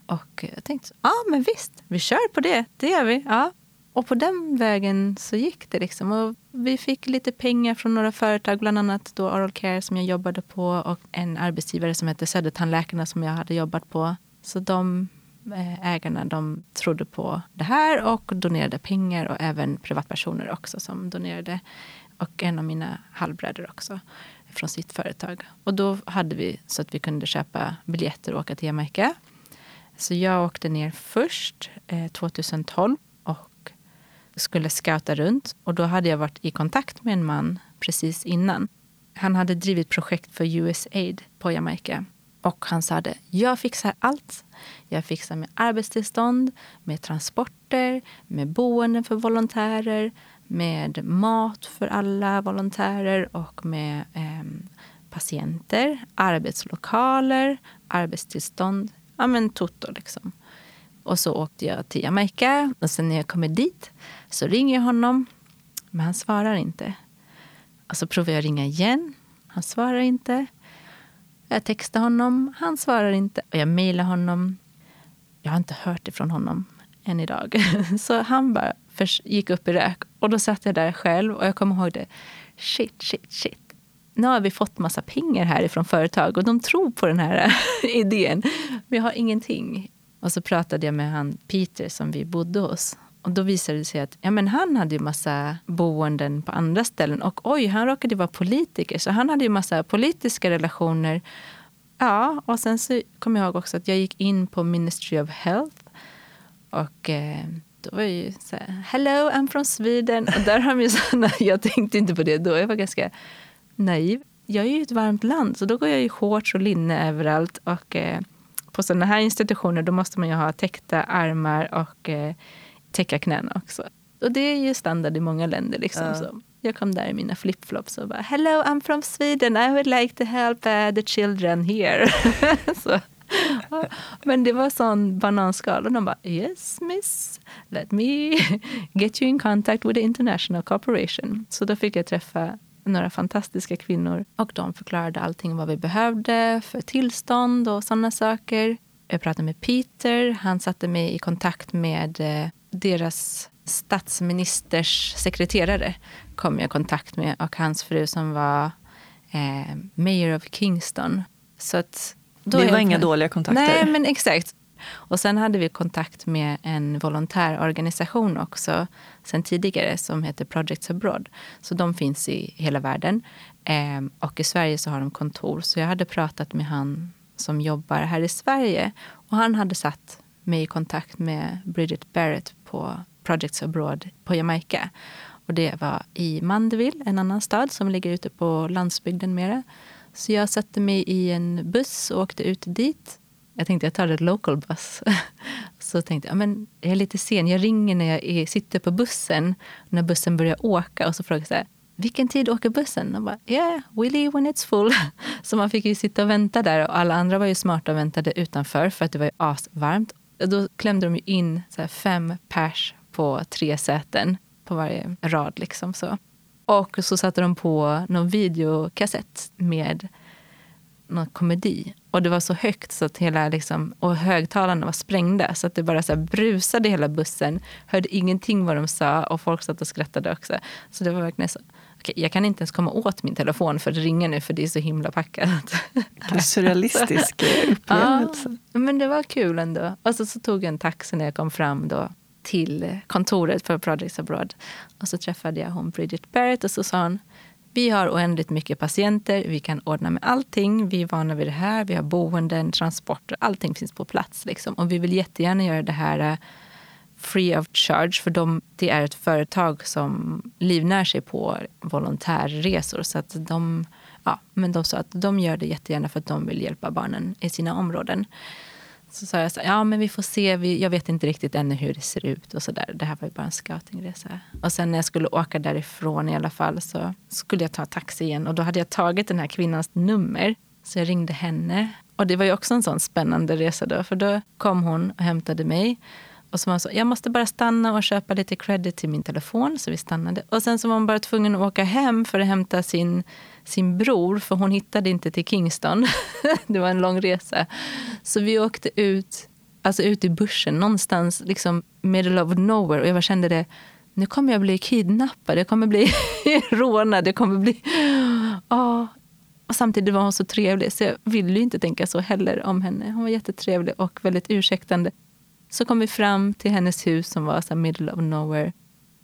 Och jag tänkte, ja men visst, vi kör på det. Det gör vi. Ja. Och på den vägen så gick det. Liksom. Och vi fick lite pengar från några företag, bland annat då Oral Care som jag jobbade på och en arbetsgivare som hette Södertandläkarna som jag hade jobbat på. Så de Eh, ägarna de trodde på det här och donerade pengar och även privatpersoner också som donerade. Och en av mina halvbröder också från sitt företag. Och då hade vi så att vi kunde köpa biljetter och åka till Jamaica. Så jag åkte ner först eh, 2012 och skulle scouta runt. Och då hade jag varit i kontakt med en man precis innan. Han hade drivit projekt för USAID på Jamaica. Och han sa det, jag fixar allt. Jag fixar med arbetstillstånd, med transporter, med boenden för volontärer, med mat för alla volontärer och med eh, patienter, arbetslokaler, arbetstillstånd. Ja, men toto liksom. Och så åkte jag till Jamaica och sen när jag kommer dit så ringer jag honom, men han svarar inte. Och så provar jag ringa igen. Han svarar inte. Jag textar honom, han svarar inte. Och jag mejlar honom. Jag har inte hört ifrån honom än idag. Så han bara gick upp i rök. Och då satt jag där själv och jag kommer ihåg det. Shit, shit, shit. Nu har vi fått massa pengar härifrån företag och de tror på den här idén. Men jag har ingenting. Och så pratade jag med han Peter som vi bodde hos. Och då visade det sig att ja, men han hade ju massa boenden på andra ställen. Och oj, han råkade vara politiker, så han hade ju massa politiska relationer. Ja, och sen så kom jag ihåg också att jag gick in på Ministry of Health. Och eh, då var jag ju så här, hello, I'm from Sweden. Och där har de ju såna, jag tänkte inte på det då, jag var ganska naiv. Jag är ju ett varmt land, så då går jag i shorts och linne överallt. Och eh, på sådana här institutioner då måste man ju ha täckta armar och eh, täcka knäna också. Och det är ju standard i många länder. Liksom, uh. så. Jag kom där i mina flipflops och bara “Hello, I'm from Sweden. I would like to help uh, the children here”. så. Men det var sån bananskal och de bara yes miss, let me get you in contact with the international corporation. Så då fick jag träffa några fantastiska kvinnor och de förklarade allting vad vi behövde för tillstånd och sådana saker. Jag pratade med Peter. Han satte mig i kontakt med eh, deras statsministers sekreterare. kom jag i kontakt med och hans fru som var eh, mayor of Kingston. Så att det var jag, inga dåliga kontakter. Nej, men exakt. Och sen hade vi kontakt med en volontärorganisation också sen tidigare som heter Projects Abroad. Så de finns i hela världen. Eh, och i Sverige så har de kontor. Så jag hade pratat med han som jobbar här i Sverige. Och han hade satt mig i kontakt med Bridget Barrett på Projects Abroad på Jamaica. Och det var i Mandeville, en annan stad som ligger ute på landsbygden mera. Så jag satte mig i en buss och åkte ut dit. Jag tänkte jag tar ett local bus. Så tänkte jag, men jag är lite sen. Jag ringer när jag är, sitter på bussen, när bussen börjar åka. Och så frågar jag så här, vilken tid åker bussen? Och bara, yeah, we leave when it's full. Så man fick ju sitta och vänta där. Och alla andra var ju smarta och väntade utanför för att det var ju asvarmt. Då klämde de in så fem pers på tre säten på varje rad. Liksom så. Och så satte de på någon videokassett med någon komedi. Och det var så högt så att hela liksom, och högtalarna var sprängda så att det bara så brusade hela bussen. Hörde ingenting vad de sa och folk satt och skrattade också. Så det var verkligen så. Okay, jag kan inte ens komma åt min telefon för att ringa nu för det är så himla packat. Vilken surrealistisk upplevelse. Ja, men det var kul ändå. Och så, så tog jag en taxi när jag kom fram då till kontoret för Projects Abroad. Och så träffade jag hon Bridget Barrett och så sa hon vi har oändligt mycket patienter, vi kan ordna med allting. Vi är vana vid det här, vi har boenden, transporter, allting finns på plats. Liksom. Och vi vill jättegärna göra det här uh, free of charge, för de, det är ett företag som livnär sig på volontärresor. Så att de, ja, men de sa att de gör det jättegärna för att de vill hjälpa barnen i sina områden. Så sa jag så ja men vi får se, vi, jag vet inte riktigt ännu hur det ser ut och så där. Det här var ju bara en scoutingresa. Och sen när jag skulle åka därifrån i alla fall så skulle jag ta taxi igen och då hade jag tagit den här kvinnans nummer. Så jag ringde henne. Och det var ju också en sån spännande resa då, för då kom hon och hämtade mig. Och så var så, jag måste bara stanna och köpa lite credit till min telefon. Så vi stannade. Och sen så var hon bara tvungen att åka hem för att hämta sin sin bror, för hon hittade inte till Kingston. det var en lång resa. Så vi åkte ut, alltså ut i bushen någonstans, liksom middle of nowhere. Och jag kände det, nu kommer jag bli kidnappad, jag kommer bli rånad, jag kommer bli... Oh. Och samtidigt var hon så trevlig, så jag ville ju inte tänka så heller om henne. Hon var jättetrevlig och väldigt ursäktande. Så kom vi fram till hennes hus som var så middle of nowhere.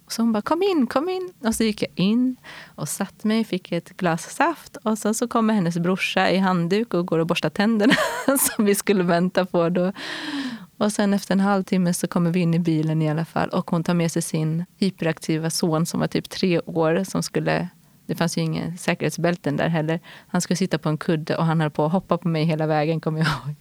Och så hon bara, kom in, kom in. Och så gick jag in och satt mig, fick ett glas saft. Och så, så kommer hennes brorsa i handduk och går och borstar tänderna som vi skulle vänta på då. Och sen efter en halvtimme så kommer vi in i bilen i alla fall. Och hon tar med sig sin hyperaktiva son som var typ tre år som skulle det fanns ju inga säkerhetsbälten där heller. Han skulle sitta på en kudde och han höll på att hoppa på mig hela vägen, kommer jag ihåg.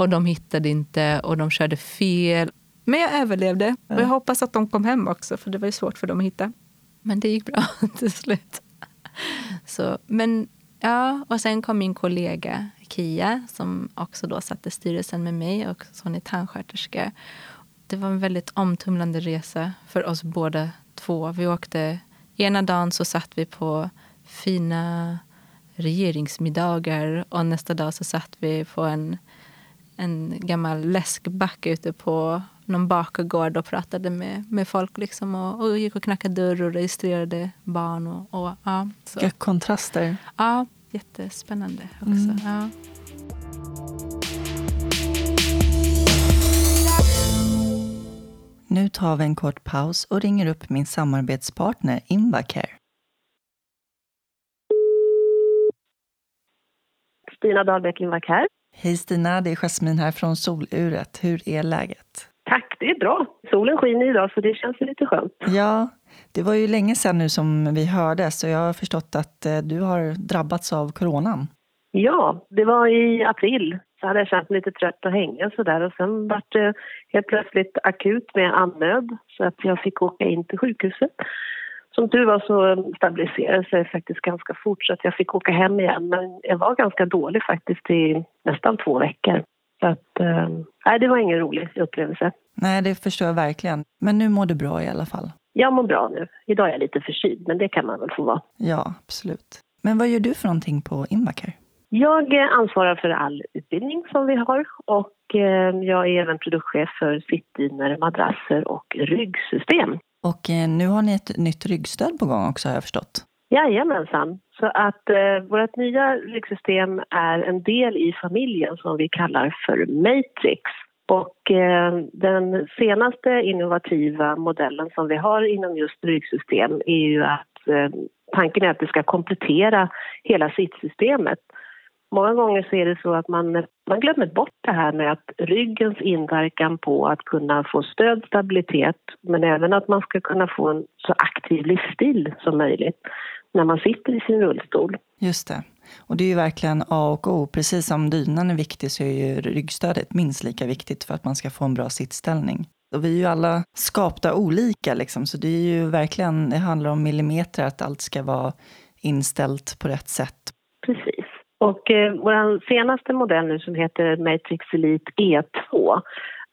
Och de hittade inte och de körde fel. Men jag överlevde och jag hoppas att de kom hem också för det var ju svårt för dem att hitta. Men det gick bra till slut. Så, men ja, och sen kom min kollega Kia som också då satt i styrelsen med mig och hon är tandsköterska. Det var en väldigt omtumlande resa för oss båda två. Vi åkte, ena dagen så satt vi på fina regeringsmiddagar och nästa dag så satt vi på en, en gammal läskback ute på någon bakgård och pratade med, med folk. Liksom och, och gick och knackade dörr och registrerade barn. Och, och, ja, så. Vilka kontraster. Ja, jättespännande också. Mm. Ja. Nu tar vi en kort paus och ringer upp min samarbetspartner Invacare. Stina Dahlbeck Invacare. Hej Stina, det är Jasmin här från Soluret. Hur är läget? Tack, det är bra. Solen skiner idag så det känns lite skönt. Ja, det var ju länge sedan nu som vi hördes och jag har förstått att eh, du har drabbats av coronan. Ja, det var i april. Så hade jag känt mig lite trött och hänga sådär och sen var det helt plötsligt akut med andnöd så att jag fick åka in till sjukhuset. Som tur var så stabiliserade sig faktiskt ganska fort så att jag fick åka hem igen men jag var ganska dålig faktiskt i nästan två veckor. Så att, eh, det var ingen rolig upplevelse. Nej, det förstår jag verkligen. Men nu mår du bra i alla fall? Jag mår bra nu. Idag är jag lite förkyld, men det kan man väl få vara. Ja, absolut. Men vad gör du för någonting på Invacare? Jag ansvarar för all utbildning som vi har och eh, jag är även produktchef för sittdyner, madrasser och ryggsystem. Och eh, nu har ni ett nytt ryggstöd på gång också har jag förstått. Jajamensan. Så att eh, vårt nya ryggsystem är en del i familjen som vi kallar för Matrix. Och eh, den senaste innovativa modellen som vi har inom just ryggsystem är ju att eh, tanken är att det ska komplettera hela sittsystemet. Många gånger så är det så att man, man glömmer bort det här med att ryggens inverkan på att kunna få stöd, stabilitet men även att man ska kunna få en så aktiv livsstil som möjligt när man sitter i sin rullstol. Just det. Och det är ju verkligen A och O. Precis som dynan är viktig så är ju ryggstödet minst lika viktigt för att man ska få en bra sittställning. Och vi är ju alla skapta olika, liksom, så det är ju verkligen, det handlar om millimeter att allt ska vara inställt på rätt sätt. Precis. Och eh, vår senaste modell nu som heter Matrix Elite E2,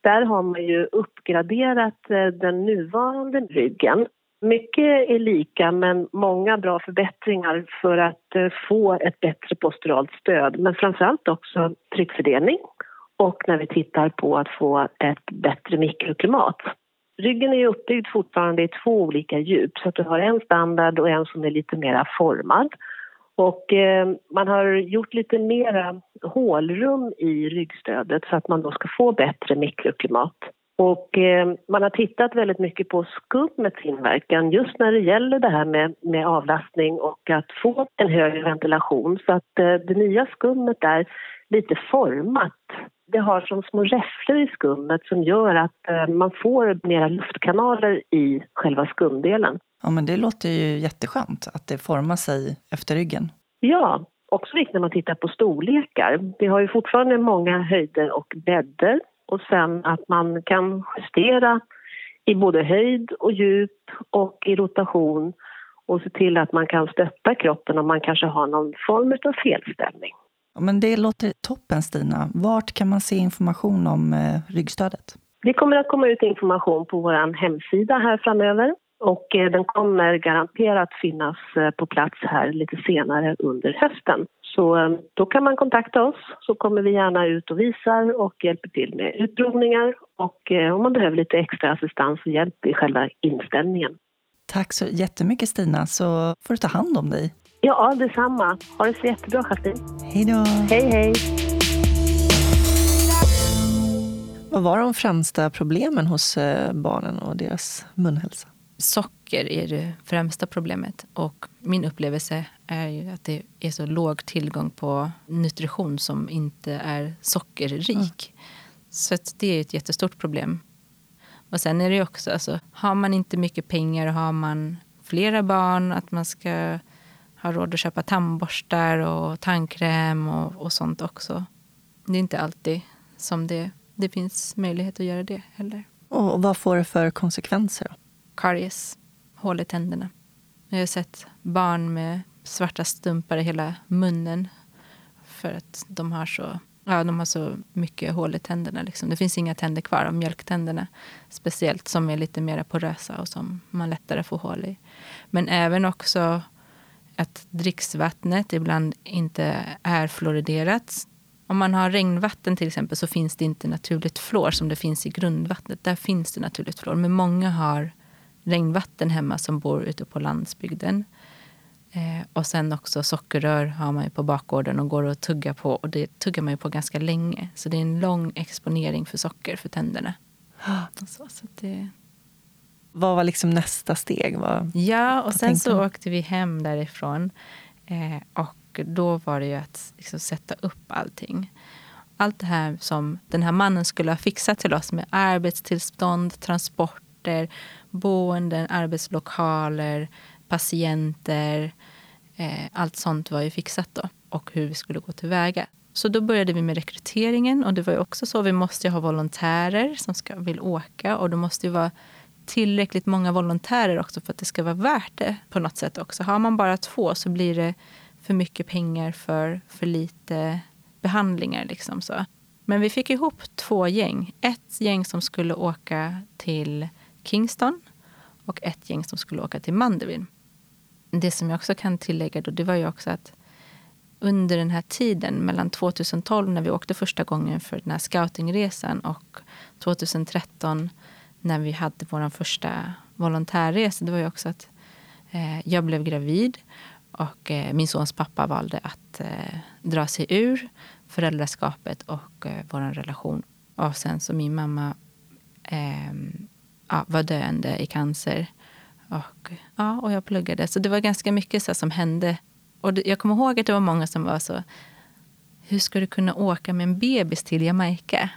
där har man ju uppgraderat eh, den nuvarande ryggen mycket är lika, men många bra förbättringar för att eh, få ett bättre posturalt stöd. Men framförallt också tryckfördelning och när vi tittar på att få ett bättre mikroklimat. Ryggen är uppbyggd fortfarande i två olika djup, så att du har en standard och en som är lite mer formad. Och eh, man har gjort lite mera hålrum i ryggstödet så att man då ska få bättre mikroklimat. Och eh, man har tittat väldigt mycket på skummets inverkan just när det gäller det här med, med avlastning och att få en högre ventilation. Så att eh, det nya skummet är lite format. Det har som små räfflor i skummet som gör att eh, man får mera luftkanaler i själva skumdelen. Ja, men det låter ju jätteskönt att det formar sig efter ryggen. Ja, också viktigt när man tittar på storlekar. Vi har ju fortfarande många höjder och bäddar och sen att man kan justera i både höjd och djup och i rotation och se till att man kan stötta kroppen om man kanske har någon form av felställning. Men det låter toppen Stina. Vart kan man se information om eh, ryggstödet? Det kommer att komma ut information på vår hemsida här framöver och eh, den kommer garanterat finnas eh, på plats här lite senare under hösten. Så eh, då kan man kontakta oss så kommer vi gärna ut och visar och hjälper till med utprovningar och om man behöver lite extra assistans och hjälp i själva inställningen. Tack så jättemycket Stina, så får du ta hand om dig. Ja, detsamma. Ha det så jättebra Kerstin. Hej då. Hej, hej. Vad var de främsta problemen hos barnen och deras munhälsa? Socker är det främsta problemet. Och min upplevelse är ju att det är så låg tillgång på nutrition som inte är sockerrik. Mm. Så det är ett jättestort problem. Och sen är det också, alltså, har man inte mycket pengar, har man flera barn, att man ska ha råd att köpa tandborstar och tandkräm och, och sånt också. Det är inte alltid som det, det finns möjlighet att göra det heller. Och vad får det för konsekvenser? Då? Karies, hål i tänderna. Jag har sett barn med svarta stumpar i hela munnen för att de har så, ja, de har så mycket hål i tänderna. Liksom. Det finns inga tänder kvar av mjölktänderna speciellt som är lite mer porösa och som man lättare får hål i. Men även också att dricksvattnet ibland inte är fluoriderat. Om man har regnvatten till exempel så finns det inte naturligt fluor som det finns i grundvattnet. Där finns det naturligt fluor. Men många har regnvatten hemma som bor ute på landsbygden. Eh, och sen också sockerrör har man ju på bakgården och går att tugga på. Och det tuggar man ju på ganska länge. Så det är en lång exponering för socker för tänderna. Så, så det... Vad var liksom nästa steg? Vad, ja, och sen så åkte vi hem därifrån. Eh, och då var det ju att liksom sätta upp allting. Allt det här som den här mannen skulle ha fixat till oss med arbetstillstånd, transporter, boenden, arbetslokaler, patienter. Eh, allt sånt var ju fixat då och hur vi skulle gå tillväga. Så då började vi med rekryteringen och det var ju också så. Vi måste ju ha volontärer som ska, vill åka och det måste ju vara tillräckligt många volontärer också för att det ska vara värt det på något sätt också. Har man bara två så blir det för mycket pengar för för lite behandlingar. Liksom så. Men vi fick ihop två gäng. Ett gäng som skulle åka till Kingston och ett gäng som skulle åka till Mandeville. Det som jag också kan tillägga då, det var ju också att under den här tiden, mellan 2012 när vi åkte första gången för den här scoutingresan och 2013 när vi hade vår första volontärresa, det var ju också att eh, jag blev gravid och eh, min sons pappa valde att eh, dra sig ur föräldraskapet och eh, vår relation. Och sen så min mamma eh, ja, var döende i cancer. Och, ja, och jag pluggade. Så det var ganska mycket så som hände. Och det, jag kommer ihåg att det var många som var så... Hur ska du kunna åka med en bebis till Jamaica?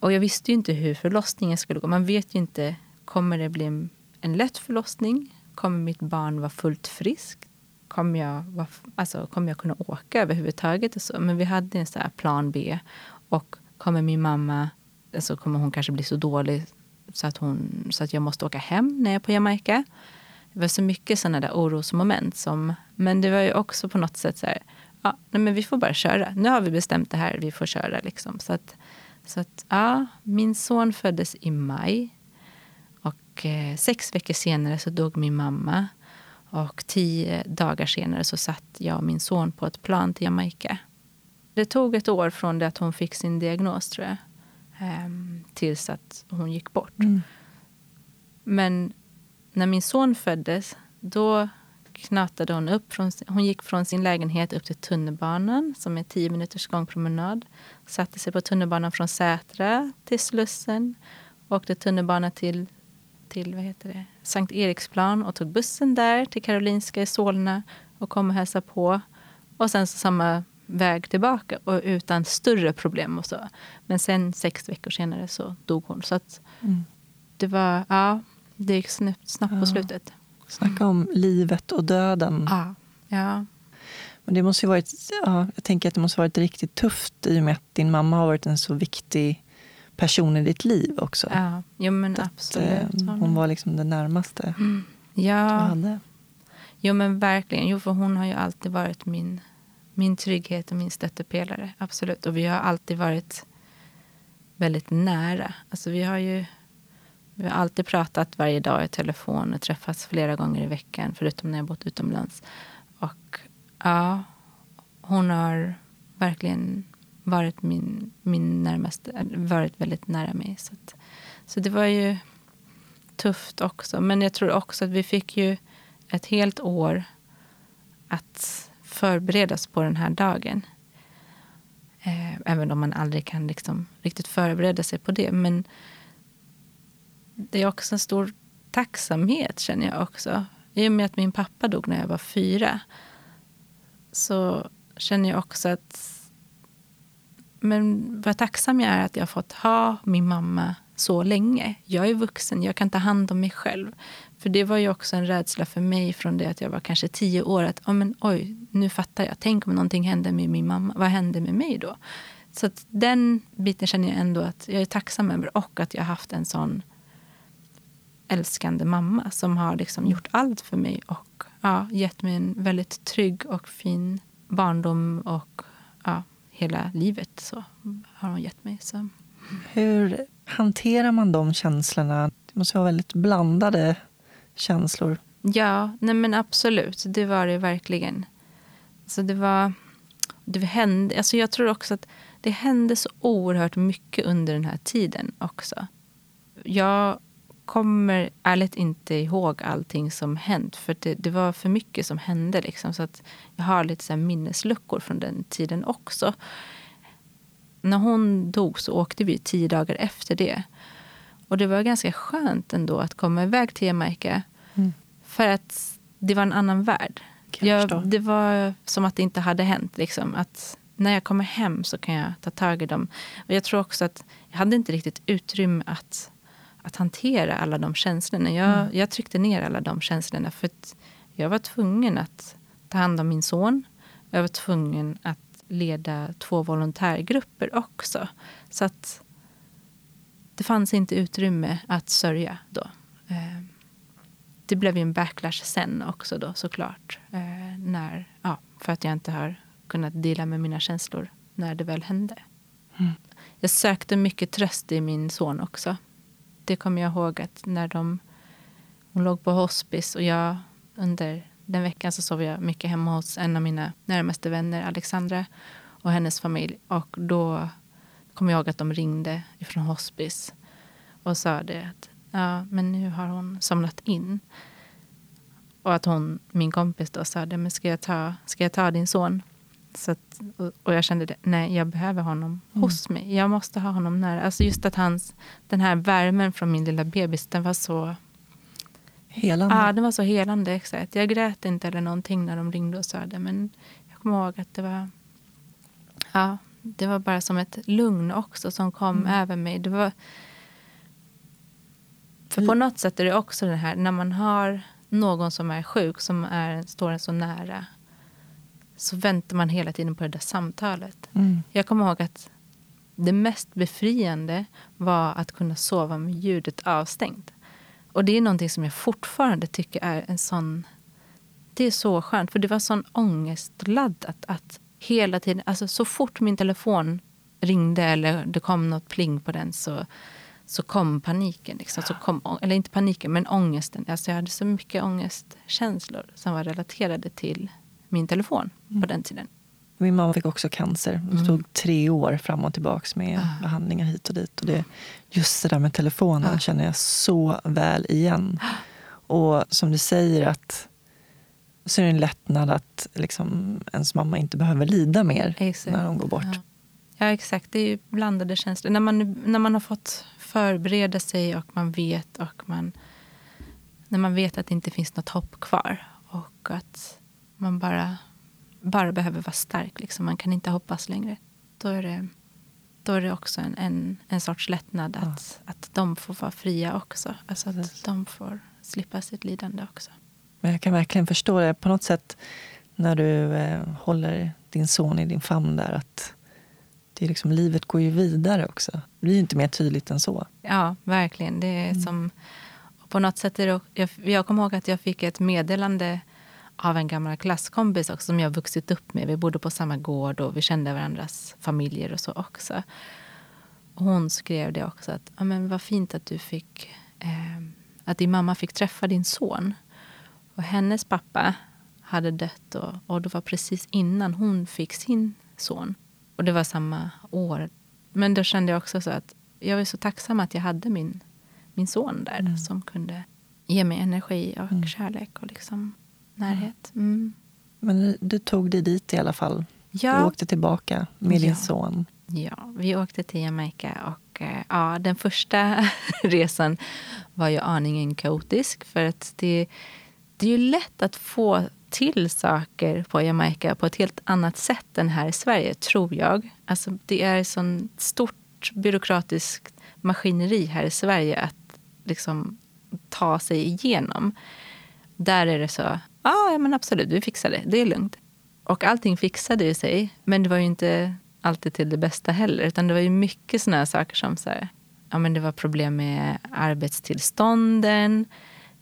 Och jag visste ju inte hur förlossningen skulle gå. Man vet ju inte. Kommer det bli en, en lätt förlossning? Kommer mitt barn vara fullt friskt? Kommer jag, alltså, kommer jag kunna åka överhuvudtaget? Och så? Men vi hade en så plan B. Och kommer min mamma, alltså kommer hon kanske bli så dålig så att, hon, så att jag måste åka hem när jag är på Jamaica. Det var så mycket sådana där orosmoment. Som, men det var ju också på något sätt så här, ja, nej men vi får bara köra. Nu har vi bestämt det här, vi får köra. Liksom. Så, att, så att, ja, min son föddes i maj. Och eh, sex veckor senare så dog min mamma. Och tio dagar senare så satt jag och min son på ett plan till Jamaica. Det tog ett år från det att hon fick sin diagnos, tror jag. Um, tills att hon gick bort. Mm. Men när min son föddes, då knatade hon upp. Från, hon gick från sin lägenhet upp till tunnelbanan, som är tio minuters gångpromenad. Satte sig på tunnelbanan från Sätra till Slussen. Åkte tunnelbana till, till vad heter det, Sankt Eriksplan och tog bussen där till Karolinska i Solna och kom och hälsade på. Och sen så samma väg tillbaka och utan större problem. och så. Men sen sex veckor senare så dog hon. Så att mm. det var, ja, det gick snabbt, snabbt ja. på slutet. Snacka om livet och döden. Ja. ja. Men det måste varit, ja, jag tänker att det måste varit riktigt tufft i och med att din mamma har varit en så viktig person i ditt liv också. Ja, jo, men att, absolut. Eh, hon var liksom det närmaste mm. ja. du hade. Jo men verkligen. Jo, för hon har ju alltid varit min min trygghet och min stöttepelare. Absolut. Och vi har alltid varit väldigt nära. Alltså vi har ju vi har alltid pratat varje dag i telefon och träffats flera gånger i veckan, förutom när jag bott utomlands. Och ja, hon har verkligen varit min, min närmaste, varit väldigt nära mig. Så, att, så det var ju tufft också. Men jag tror också att vi fick ju ett helt år att förberedas på den här dagen. Eh, även om man aldrig kan liksom riktigt förbereda sig på det. Men det är också en stor tacksamhet, känner jag också. I och med att min pappa dog när jag var fyra så känner jag också att men vad tacksam jag är att jag har fått ha min mamma så länge. Jag är vuxen, jag kan ta hand om mig själv. För det var ju också en rädsla för mig från det att jag var kanske tio år. Att oh, men, oj, nu fattar jag. Tänk om någonting hände med min mamma. Vad hände med mig då? Så den biten känner jag ändå att jag är tacksam över. Och att jag har haft en sån älskande mamma som har liksom gjort allt för mig och ja, gett mig en väldigt trygg och fin barndom och ja, hela livet så har hon gett mig. Så. Hur hanterar man de känslorna? Det måste vara väldigt blandade känslor. Ja, nej men absolut. Det var det verkligen. Alltså det var... Det hände, alltså jag tror också att det hände så oerhört mycket under den här tiden också. Jag kommer ärligt inte ihåg allting som hänt. För det, det var för mycket som hände. Liksom, så att jag har lite så minnesluckor från den tiden också. När hon dog så åkte vi tio dagar efter det. Och det var ganska skönt ändå att komma iväg till Jamaica. Mm. För att det var en annan värld. Jag, det var som att det inte hade hänt. Liksom. Att när jag kommer hem så kan jag ta tag i dem. Och jag tror också att jag hade inte riktigt utrymme att, att hantera alla de känslorna. Jag, mm. jag tryckte ner alla de känslorna. För jag var tvungen att ta hand om min son. Jag var tvungen att leda två volontärgrupper också. Så att det fanns inte utrymme att sörja då. Eh, det blev ju en backlash sen också då såklart. Eh, när, ja, för att jag inte har kunnat dela med mina känslor när det väl hände. Mm. Jag sökte mycket tröst i min son också. Det kommer jag ihåg att när de, hon låg på hospice och jag under den veckan så sov jag mycket hemma hos en av mina närmaste vänner, Alexandra, och hennes familj. Och då kom jag ihåg att de ringde från hospice och sa det att ja, men nu har hon somnat in. Och att hon, min kompis då sa det, men ska jag ta, ska jag ta din son? Så att, och jag kände det, nej jag behöver honom mm. hos mig. Jag måste ha honom nära. Alltså just att hans, den här värmen från min lilla bebis, den var så Helande? Ja, den var så helande. Exakt. Jag grät inte eller någonting när de ringde och sa det. Men jag kommer ihåg att det var, ja, det var bara som ett lugn också som kom mm. över mig. Det var, för på något sätt är det också det här när man har någon som är sjuk, som är, står en så nära så väntar man hela tiden på det där samtalet. Mm. Jag kommer ihåg att det mest befriande var att kunna sova med ljudet avstängt. Och det är någonting som jag fortfarande tycker är en sån... Det är så skönt, för det var sån ångestladdat att hela tiden, alltså så fort min telefon ringde eller det kom något pling på den så, så kom paniken. Liksom. Så kom, eller inte paniken, men ångesten. Alltså jag hade så mycket ångestkänslor som var relaterade till min telefon mm. på den tiden. Min mamma fick också cancer. Det mm. tog tre år fram och tillbaka med ah. behandlingar hit och dit. Och det, just det där med telefonen ah. känner jag så väl igen. Och som du säger, att så är det en lättnad att liksom, ens mamma inte behöver lida mer exakt. när hon går bort. Ja. ja. exakt. Det är blandade känslor. När man, när man har fått förbereda sig och man vet och man, när man vet att det inte finns något hopp kvar och att man bara bara behöver vara stark. Liksom. Man kan inte hoppas längre. Då är det, då är det också en, en, en sorts lättnad att, ja. att de får vara fria också. Alltså att Precis. de får slippa sitt lidande också. Men jag kan verkligen förstå det på något sätt när du eh, håller din son i din famn där. att det är liksom, Livet går ju vidare också. Det blir inte mer tydligt än så. Ja, verkligen. Det är mm. som, på något sätt är det, jag, jag kommer ihåg att jag fick ett meddelande av en gammal klasskompis också, som jag vuxit upp med. Vi bodde på samma gård och vi kände varandras familjer och så också. Och hon skrev det också att ja, men vad fint att du fick eh, att din mamma fick träffa din son. Och hennes pappa hade dött och, och det var precis innan hon fick sin son. Och det var samma år. Men då kände jag också så att jag var så tacksam att jag hade min, min son där mm. som kunde ge mig energi och mm. kärlek. Och liksom närhet. Mm. Men du tog dig dit i alla fall? Ja. Du åkte tillbaka med din son? Ja, vi åkte till Jamaica. Och, eh, ja, den första resan var ju aningen kaotisk. För att det, det är ju lätt att få till saker på Jamaica på ett helt annat sätt än här i Sverige, tror jag. Alltså, det är ett sånt stort byråkratiskt maskineri här i Sverige att liksom ta sig igenom. Där är det så, ah, ja men absolut, vi fixar det, det är lugnt. Och allting fixade ju sig, men det var ju inte alltid till det bästa heller. Utan det var ju mycket såna saker som så här, ja, men det var problem med arbetstillstånden.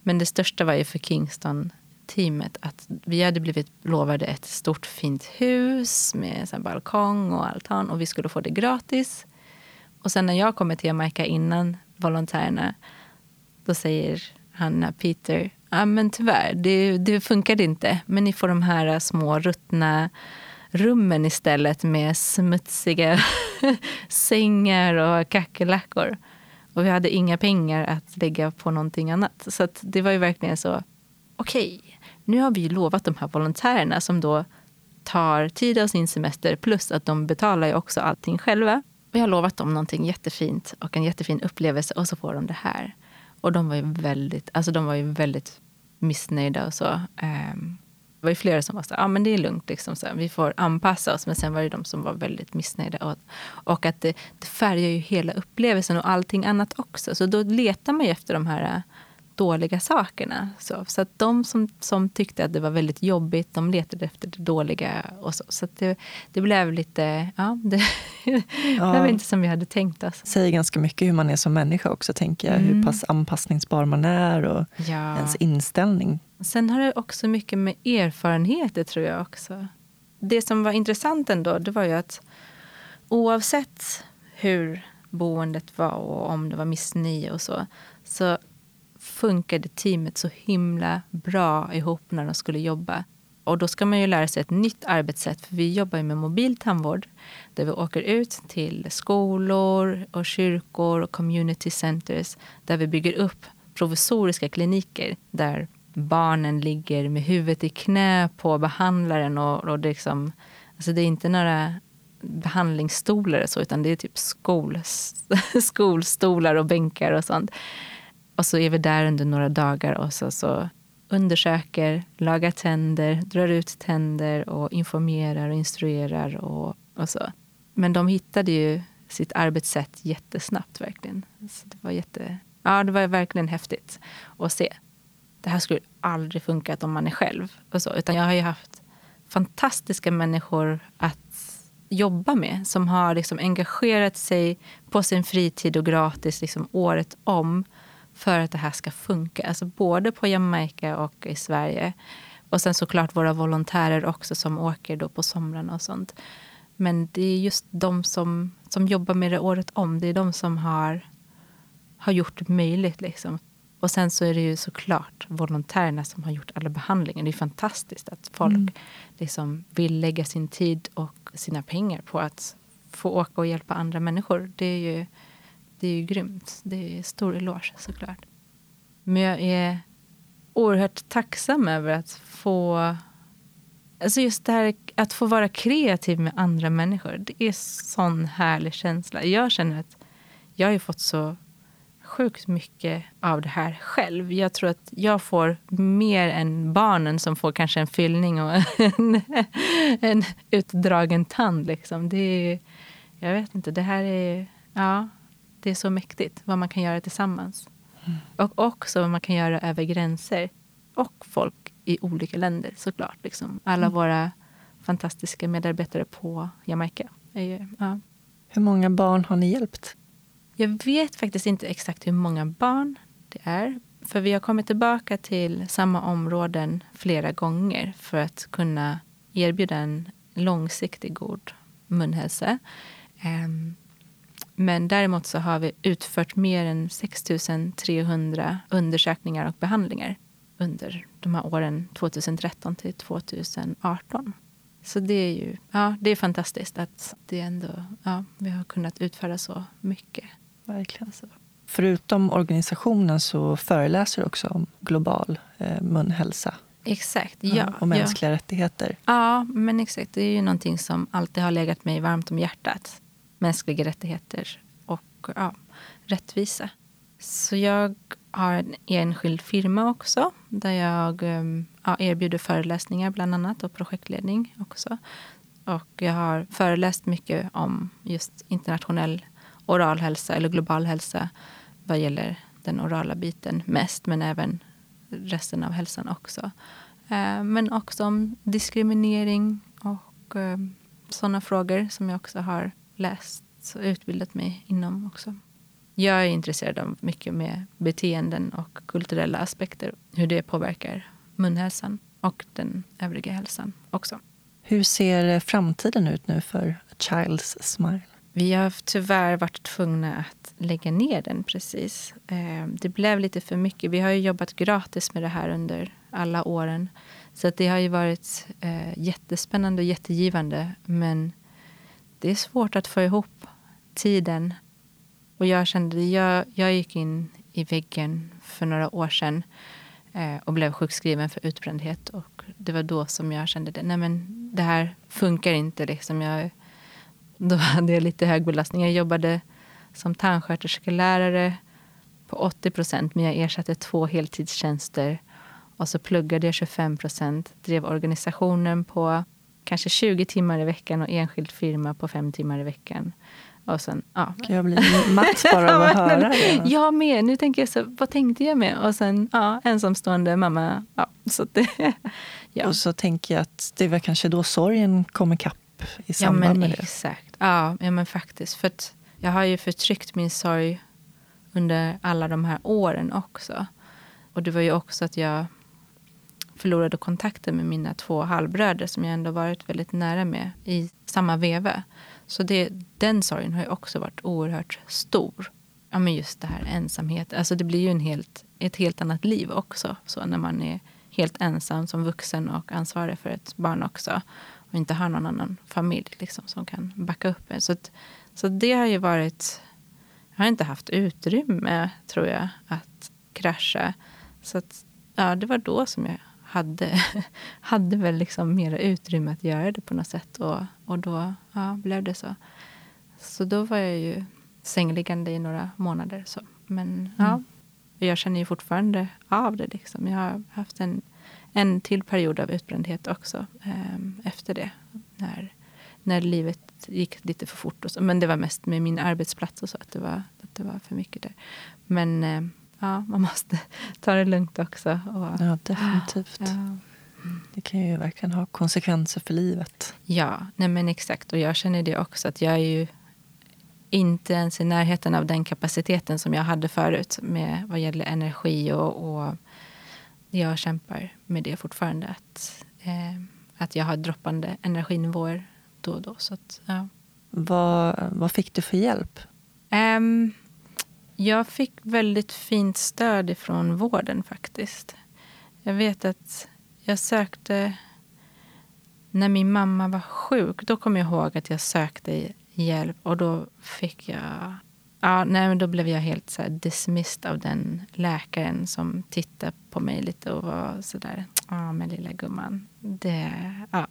Men det största var ju för Kingston-teamet att vi hade blivit lovade ett stort fint hus med så balkong och altan och vi skulle få det gratis. Och sen när jag kommer till Jamaica innan volontärerna, då säger han, Peter, ja, men tyvärr, det, det funkade inte. Men ni får de här små ruttna rummen istället med smutsiga sängar och kackerlackor. Och vi hade inga pengar att lägga på någonting annat. Så det var ju verkligen så, okej, okay, nu har vi lovat de här volontärerna som då tar tid av sin semester plus att de betalar ju också allting själva. Vi har lovat dem någonting jättefint och en jättefin upplevelse och så får de det här. Och de var ju väldigt, alltså de var ju väldigt missnöjda och så. Um, var ju flera som var så ja men det är lugnt, liksom, så vi får anpassa oss. Men sen var det de som var väldigt missnöjda. Och, och att det, det färgar ju hela upplevelsen och allting annat också. Så då letar man ju efter de här dåliga sakerna. Så, så att de som, som tyckte att det var väldigt jobbigt, de letade efter det dåliga. Och så så det, det blev lite, ja, det, ja. blev inte som vi hade tänkt oss. Det säger ganska mycket hur man är som människa också, tänker jag. Mm. Hur pass anpassningsbar man är och ja. ens inställning. Sen har det också mycket med erfarenheter, tror jag också. det som var intressant ändå, det var ju att oavsett hur boendet var och om det var missnöje och så, så funkade teamet så himla bra ihop när de skulle jobba. Och då ska man ju lära sig ett nytt arbetssätt. För vi jobbar ju med mobil tandvård där vi åker ut till skolor och kyrkor och community centers där vi bygger upp provisoriska kliniker där barnen ligger med huvudet i knä på behandlaren. Och, och det, liksom, alltså det är inte några behandlingsstolar och så, utan det är typ skol, skolstolar och bänkar och sånt. Och så är vi där under några dagar och så, så undersöker, lagar tänder, drar ut tänder och informerar och instruerar och, och så. Men de hittade ju sitt arbetssätt jättesnabbt verkligen. Så det var jätte, ja, det var verkligen häftigt att se. Det här skulle aldrig funkat om man är själv. Och så, utan jag har ju haft fantastiska människor att jobba med som har liksom engagerat sig på sin fritid och gratis liksom året om för att det här ska funka. Alltså både på Jamaica och i Sverige. Och sen såklart våra volontärer också som åker då på somrarna och sånt. Men det är just de som, som jobbar med det året om. Det är de som har, har gjort det möjligt. Liksom. Och sen så är det ju såklart volontärerna som har gjort alla behandlingar. Det är fantastiskt att folk mm. liksom vill lägga sin tid och sina pengar på att få åka och hjälpa andra människor. Det är ju det är ju grymt. Det är stor eloge såklart. Men jag är oerhört tacksam över att få... Alltså just det här att få vara kreativ med andra människor. Det är sån härlig känsla. Jag känner att jag har fått så sjukt mycket av det här själv. Jag tror att jag får mer än barnen som får kanske en fyllning och en, en utdragen tand. Liksom. Det är, jag vet inte, det här är... Ja, det är så mäktigt vad man kan göra tillsammans. Mm. Och också vad man kan göra över gränser. Och folk i olika länder såklart. Liksom. Alla mm. våra fantastiska medarbetare på Jamaica. Ja. Hur många barn har ni hjälpt? Jag vet faktiskt inte exakt hur många barn det är. För vi har kommit tillbaka till samma områden flera gånger för att kunna erbjuda en långsiktig god munhälsa. Um, men däremot så har vi utfört mer än 6 300 undersökningar och behandlingar under de här åren 2013 till 2018. Så det är ju ja, det är fantastiskt att det ändå, ja, vi har kunnat utföra så mycket. Verkligen. Så. Förutom organisationen så föreläser du också om global eh, munhälsa. Exakt, ja. Och mänskliga ja. rättigheter. Ja, men exakt. Det är ju någonting som alltid har legat mig varmt om hjärtat mänskliga rättigheter och ja, rättvisa. Så jag har en enskild firma också där jag ehm, ja, erbjuder föreläsningar bland annat och projektledning också. Och jag har föreläst mycket om just internationell oral hälsa eller global hälsa vad gäller den orala biten mest, men även resten av hälsan också. Eh, men också om diskriminering och ehm, sådana frågor som jag också har läst och utbildat mig inom också. Jag är intresserad av mycket med beteenden och kulturella aspekter. Hur det påverkar munhälsan och den övriga hälsan också. Hur ser framtiden ut nu för A Child's Smile? Vi har tyvärr varit tvungna att lägga ner den precis. Eh, det blev lite för mycket. Vi har ju jobbat gratis med det här under alla åren. Så det har ju varit eh, jättespännande och jättegivande. Men det är svårt att få ihop tiden. Och jag kände, jag, jag gick in i väggen för några år sedan eh, och blev sjukskriven för utbrändhet. Och det var då som jag kände det, nej men det här funkar inte. Liksom. Jag, då hade jag lite hög belastning. Jag jobbade som tandsköterskelärare på 80 procent men jag ersatte två heltidstjänster. Och så pluggade jag 25 procent, drev organisationen på kanske 20 timmar i veckan och enskild firma på fem timmar i veckan. Och sen, ja. Jag blir matt bara av att höra det. Jag med. Nu tänker jag så, vad tänkte jag med? Och sen, ja, ensamstående mamma. Ja, så det, ja. Och så tänker jag att det var kanske då sorgen kom ikapp i samband ja, men med det. Exakt. Ja, ja, men faktiskt. För jag har ju förtryckt min sorg under alla de här åren också. Och det var ju också att jag förlorade kontakten med mina två halvbröder som jag ändå varit väldigt nära med i samma veva. Så det, den sorgen har ju också varit oerhört stor. Ja, men just det här ensamhet. Alltså det blir ju en helt, ett helt annat liv också. Så när man är helt ensam som vuxen och ansvarig för ett barn också. Och inte har någon annan familj liksom, som kan backa upp en. Så, att, så det har ju varit... Jag har inte haft utrymme, tror jag, att krascha. Så att, ja, det var då som jag hade, hade väl liksom mera utrymme att göra det på något sätt. Och, och då ja, blev det så. Så då var jag ju sängliggande i några månader. Så. Men mm. ja, jag känner ju fortfarande av det. Liksom. Jag har haft en, en till period av utbrändhet också eh, efter det. När, när livet gick lite för fort. Och så. Men det var mest med min arbetsplats och så, att det var, att det var för mycket där. Men eh, ja, man måste ta det lugnt också. Och, ja, definitivt. Ja. Det kan ju verkligen ha konsekvenser för livet. Ja, nej men exakt. Och jag känner det också. att Jag är ju inte ens i närheten av den kapaciteten som jag hade förut med vad gäller energi. Och, och jag kämpar med det fortfarande. Att, eh, att jag har droppande energinivåer då och då. Så att, ja. vad, vad fick du för hjälp? Um, jag fick väldigt fint stöd ifrån vården faktiskt. Jag vet att jag sökte... När min mamma var sjuk, då kom jag ihåg att jag sökte hjälp. Och då fick jag... Ja, nej, men då blev jag helt så här dismissed av den läkaren som tittade på mig lite och var så där... Ja, men lilla gumman. Det, ja,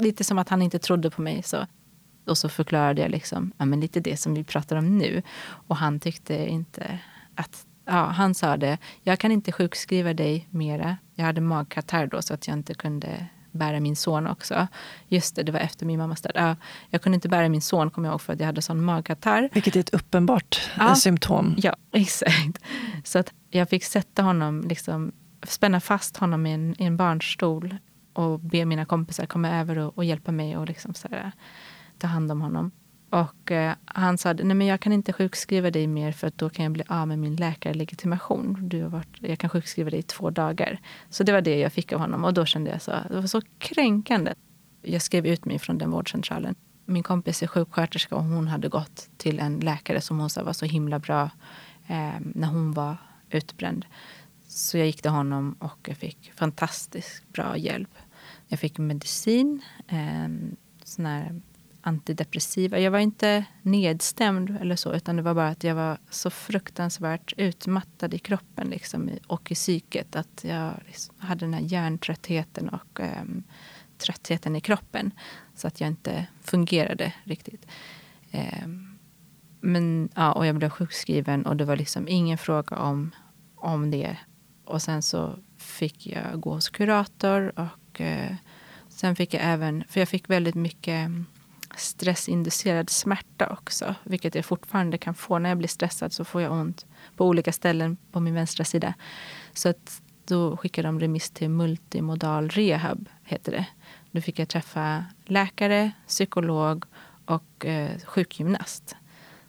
lite som att han inte trodde på mig. Så och så förklarade jag liksom, ja, men lite det som vi pratar om nu. Och han tyckte inte att... Ja, han sa det, jag kan inte sjukskriva dig mera. Jag hade magkatarr då så att jag inte kunde bära min son också. Just det, det var efter min mammas död. Ja, jag kunde inte bära min son kommer jag ihåg för att jag hade sån magkatarr. Vilket är ett uppenbart ja, symptom. Ja, exakt. Så att jag fick sätta honom, liksom, spänna fast honom i en, i en barnstol och be mina kompisar komma över och, och hjälpa mig. Och liksom så här, ta hand om honom. Och eh, han sa nej men jag kan inte sjukskriva dig mer för att då kan jag bli av med min läkarlegitimation. Du har varit, jag kan sjukskriva dig i två dagar. Så det var det jag fick av honom och då kände jag så, det var så kränkande. Jag skrev ut mig från den vårdcentralen. Min kompis är sjuksköterska och hon hade gått till en läkare som hon sa var så himla bra eh, när hon var utbränd. Så jag gick till honom och jag fick fantastiskt bra hjälp. Jag fick medicin, eh, sån här antidepressiva. Jag var inte nedstämd eller så, utan det var bara att jag var så fruktansvärt utmattad i kroppen liksom, och i psyket. Att jag liksom hade den här hjärntröttheten och um, tröttheten i kroppen. Så att jag inte fungerade riktigt. Um, men, ja, och jag blev sjukskriven och det var liksom ingen fråga om, om det. Och sen så fick jag gå hos kurator och uh, sen fick jag även, för jag fick väldigt mycket ehm, stressinducerad smärta också. Vilket jag fortfarande kan få. När jag blir stressad så får jag ont på olika ställen på min vänstra sida. Så att då skickade de remiss till multimodal rehab, heter det. Då fick jag träffa läkare, psykolog och eh, sjukgymnast.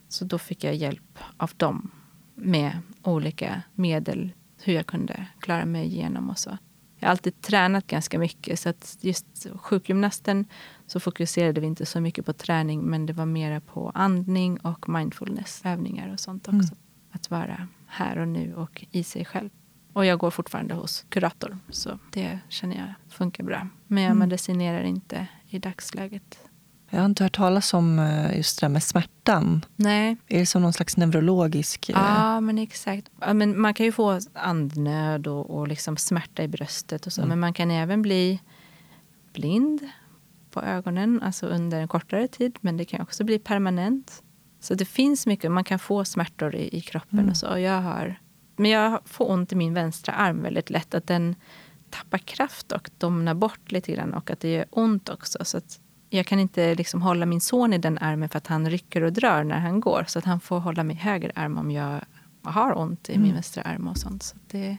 Så då fick jag hjälp av dem med olika medel, hur jag kunde klara mig igenom och så. Jag har alltid tränat ganska mycket. Så att just sjukgymnasten så fokuserade vi inte så mycket på träning men det var mer på andning och mindfulnessövningar och sånt också. Mm. Att vara här och nu och i sig själv. Och jag går fortfarande hos kurator så det känner jag funkar bra. Men jag mm. medicinerar inte i dagsläget. Jag har inte hört talas om eh, just det där med smärtan. Nej. Är det som någon slags neurologisk... Eh, ja, men exakt. Ja, men man kan ju få andnöd och, och liksom smärta i bröstet och så. Mm. Men man kan även bli blind på ögonen, alltså under en kortare tid. Men det kan också bli permanent. Så det finns mycket. Man kan få smärtor i, i kroppen mm. och så. Jag har, men jag får ont i min vänstra arm väldigt lätt. Att den tappar kraft och domnar bort lite grann och att det gör ont också. Så att jag kan inte liksom hålla min son i den armen för att han rycker och drar när han går. Så att han får hålla mig i höger arm om jag har ont i mm. min vänstra arm och sånt. Så det,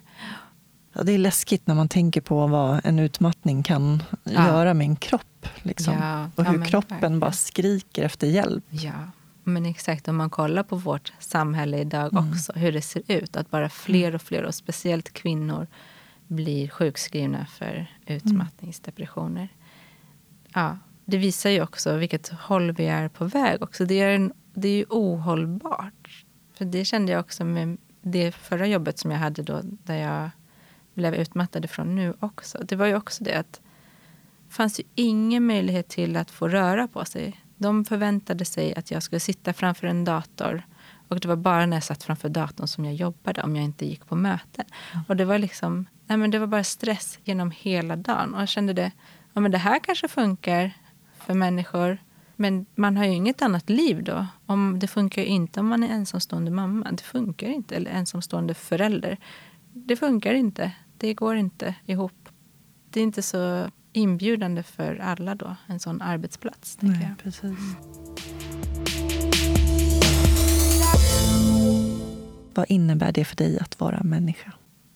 ja, det är läskigt när man tänker på vad en utmattning kan ja. göra med en kropp. Liksom. Ja, och hur kroppen verkligen. bara skriker efter hjälp. Ja, men exakt. Om man kollar på vårt samhälle idag mm. också, hur det ser ut. Att bara fler och fler, och speciellt kvinnor, blir sjukskrivna för utmattningsdepressioner. Ja, det visar ju också vilket håll vi är på väg. också. Det är, en, det är ju ohållbart. För det kände jag också med det förra jobbet som jag hade då, där jag blev utmattad ifrån nu också. Det var ju också det att det fanns ju ingen möjlighet till att få röra på sig. De förväntade sig att jag skulle sitta framför en dator och det var bara när jag satt framför datorn som jag jobbade om jag inte gick på möten. Mm. Och det var liksom, nej men det var bara stress genom hela dagen. Och jag kände det, ja men det här kanske funkar för människor. Men man har ju inget annat liv då. Om det funkar ju inte om man är ensamstående mamma. Det funkar inte. Eller ensamstående förälder. Det funkar inte. Det går inte ihop. Det är inte så inbjudande för alla då, en sån arbetsplats. Nej, jag. Precis. Vad innebär det för dig att vara människa?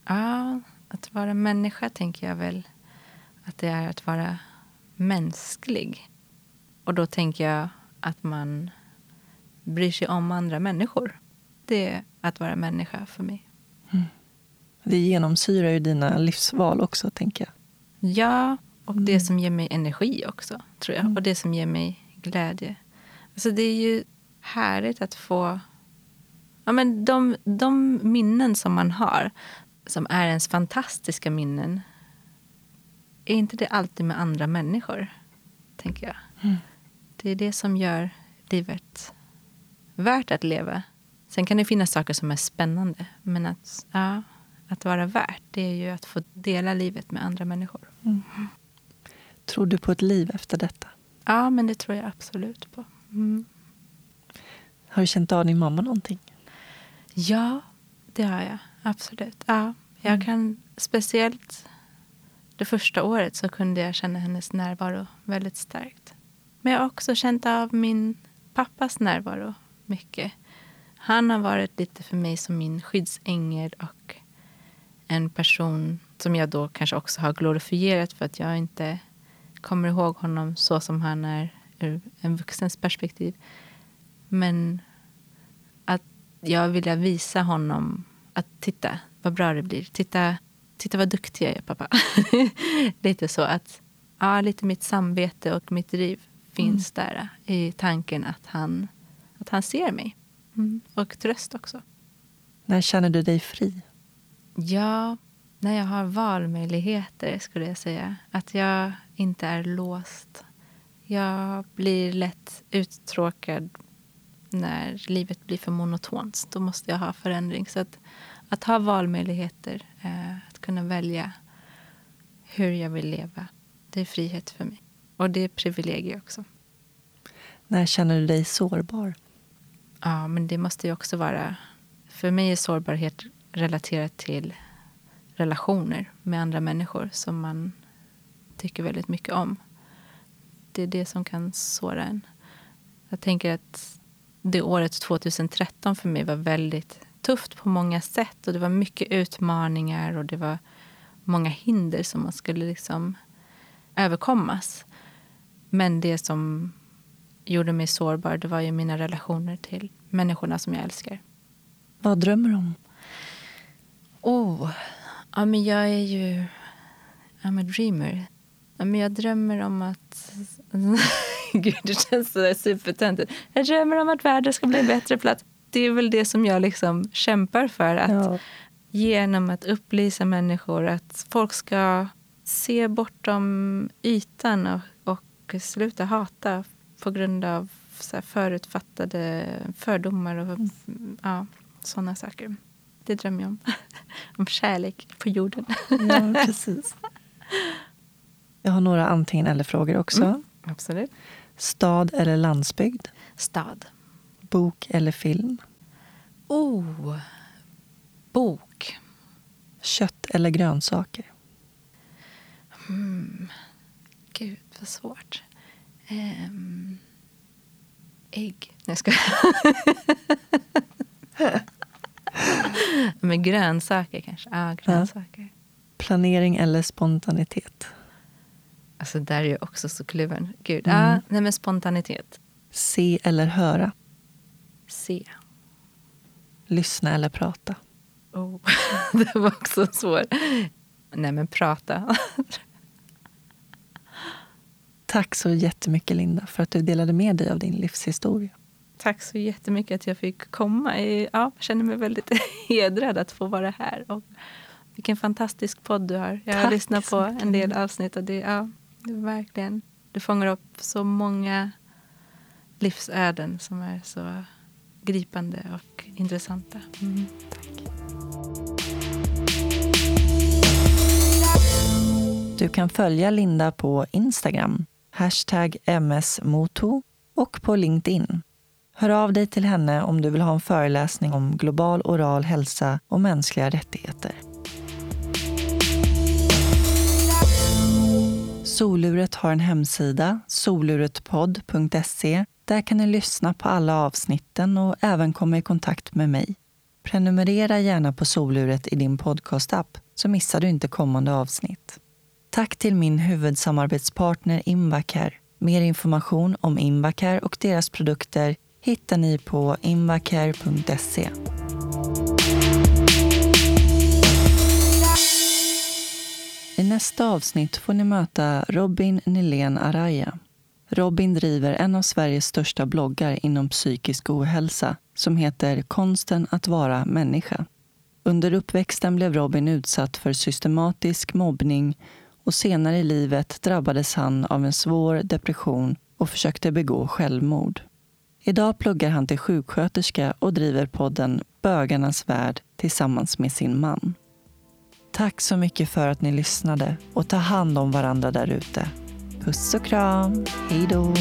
Ja, att vara människa tänker jag väl att det är att vara mänsklig. Och då tänker jag att man bryr sig om andra människor. Det är att vara människa för mig. Mm. Det genomsyrar ju dina livsval också, tänker jag. Ja, och mm. det som ger mig energi också, tror jag. Mm. Och det som ger mig glädje. Alltså det är ju härligt att få... Ja, men de, de minnen som man har, som är ens fantastiska minnen är inte det alltid med andra människor, tänker jag. Det är det som gör livet värt att leva. Sen kan det finnas saker som är spännande, men att, ja, att vara värt det är ju att få dela livet med andra människor. Mm. Tror du på ett liv efter detta? Ja, men det tror jag absolut på. Mm. Har du känt av din mamma någonting? Ja, det har jag. Absolut. Ja, jag mm. kan speciellt det första året så kunde jag känna hennes närvaro väldigt starkt. Men jag har också känt av min pappas närvaro mycket. Han har varit lite för mig som min skyddsängel och en person som jag då kanske också har glorifierat för att jag inte kommer ihåg honom så som han är ur en vuxens perspektiv. Men att jag vill visa honom att titta vad bra det blir. Titta, titta vad duktig jag är pappa. lite så att ja, lite mitt samvete och mitt driv finns mm. där i tanken att han, att han ser mig. Mm. Och tröst också. När känner du dig fri? Ja, när jag har valmöjligheter, skulle jag säga. Att jag inte är låst. Jag blir lätt uttråkad när livet blir för monotont. Då måste jag ha förändring. Så att, att ha valmöjligheter, eh, att kunna välja hur jag vill leva, det är frihet för mig. Och det är privilegier också. När känner du dig sårbar? Ja, men det måste ju också vara... För mig är sårbarhet relaterat till relationer med andra människor som man tycker väldigt mycket om. Det är det som kan såra en. Jag tänker att det året 2013 för mig var väldigt tufft på många sätt. Och Det var mycket utmaningar och det var många hinder som man skulle liksom överkommas. Men det som gjorde mig sårbar det var ju mina relationer till människorna som jag älskar. Vad drömmer du om? Oh, ja, men jag är ju... I'm a dreamer. Ja, men jag drömmer om att... Gud, det känns så supertöntigt. Jag drömmer om att världen ska bli en bättre plats. Det är väl det som jag liksom kämpar för. Att ja. Genom att upplysa människor att folk ska se bortom ytan och, och sluta hata på grund av så förutfattade fördomar och mm. ja, sådana saker. Det drömmer jag om. om kärlek på jorden. ja, precis. Jag har några antingen eller-frågor också. Mm, absolut. Stad eller landsbygd? Stad. Bok eller film? Oh, bok. Kött eller grönsaker? Mm. Vad svårt. Um, ägg. Nej, jag ska. Men grönsaker kanske. Ja, grönsaker. Ja. Planering eller spontanitet? Alltså där är jag också så kluven. Gud. Mm. Ja, nej men spontanitet. Se eller höra? Se. Lyssna eller prata? Oh, det var också svårt. Nej, men prata. Tack så jättemycket, Linda, för att du delade med dig av din livshistoria. Tack så jättemycket att jag fick komma. Ja, jag känner mig väldigt hedrad att få vara här. Och vilken fantastisk podd du har. Jag har Tack lyssnat på en del avsnitt och det, ja, det är verkligen... Du fångar upp så många livsöden som är så gripande och intressanta. Mm. Du kan följa Linda på Instagram, hashtag msmoto och på LinkedIn. Hör av dig till henne om du vill ha en föreläsning om global oral hälsa och mänskliga rättigheter. Soluret har en hemsida, soluretpodd.se. Där kan ni lyssna på alla avsnitten och även komma i kontakt med mig. Prenumerera gärna på Soluret i din podcastapp så missar du inte kommande avsnitt. Tack till min huvudsamarbetspartner Invacare. Mer information om Invacare och deras produkter hittar ni på invacare.se. I nästa avsnitt får ni möta Robin Nilén Araya. Robin driver en av Sveriges största bloggar inom psykisk ohälsa som heter Konsten att vara människa. Under uppväxten blev Robin utsatt för systematisk mobbning och senare i livet drabbades han av en svår depression och försökte begå självmord. Idag pluggar han till sjuksköterska och driver podden Bögarnas värld tillsammans med sin man. Tack så mycket för att ni lyssnade och ta hand om varandra där ute. Puss och kram. Hej då.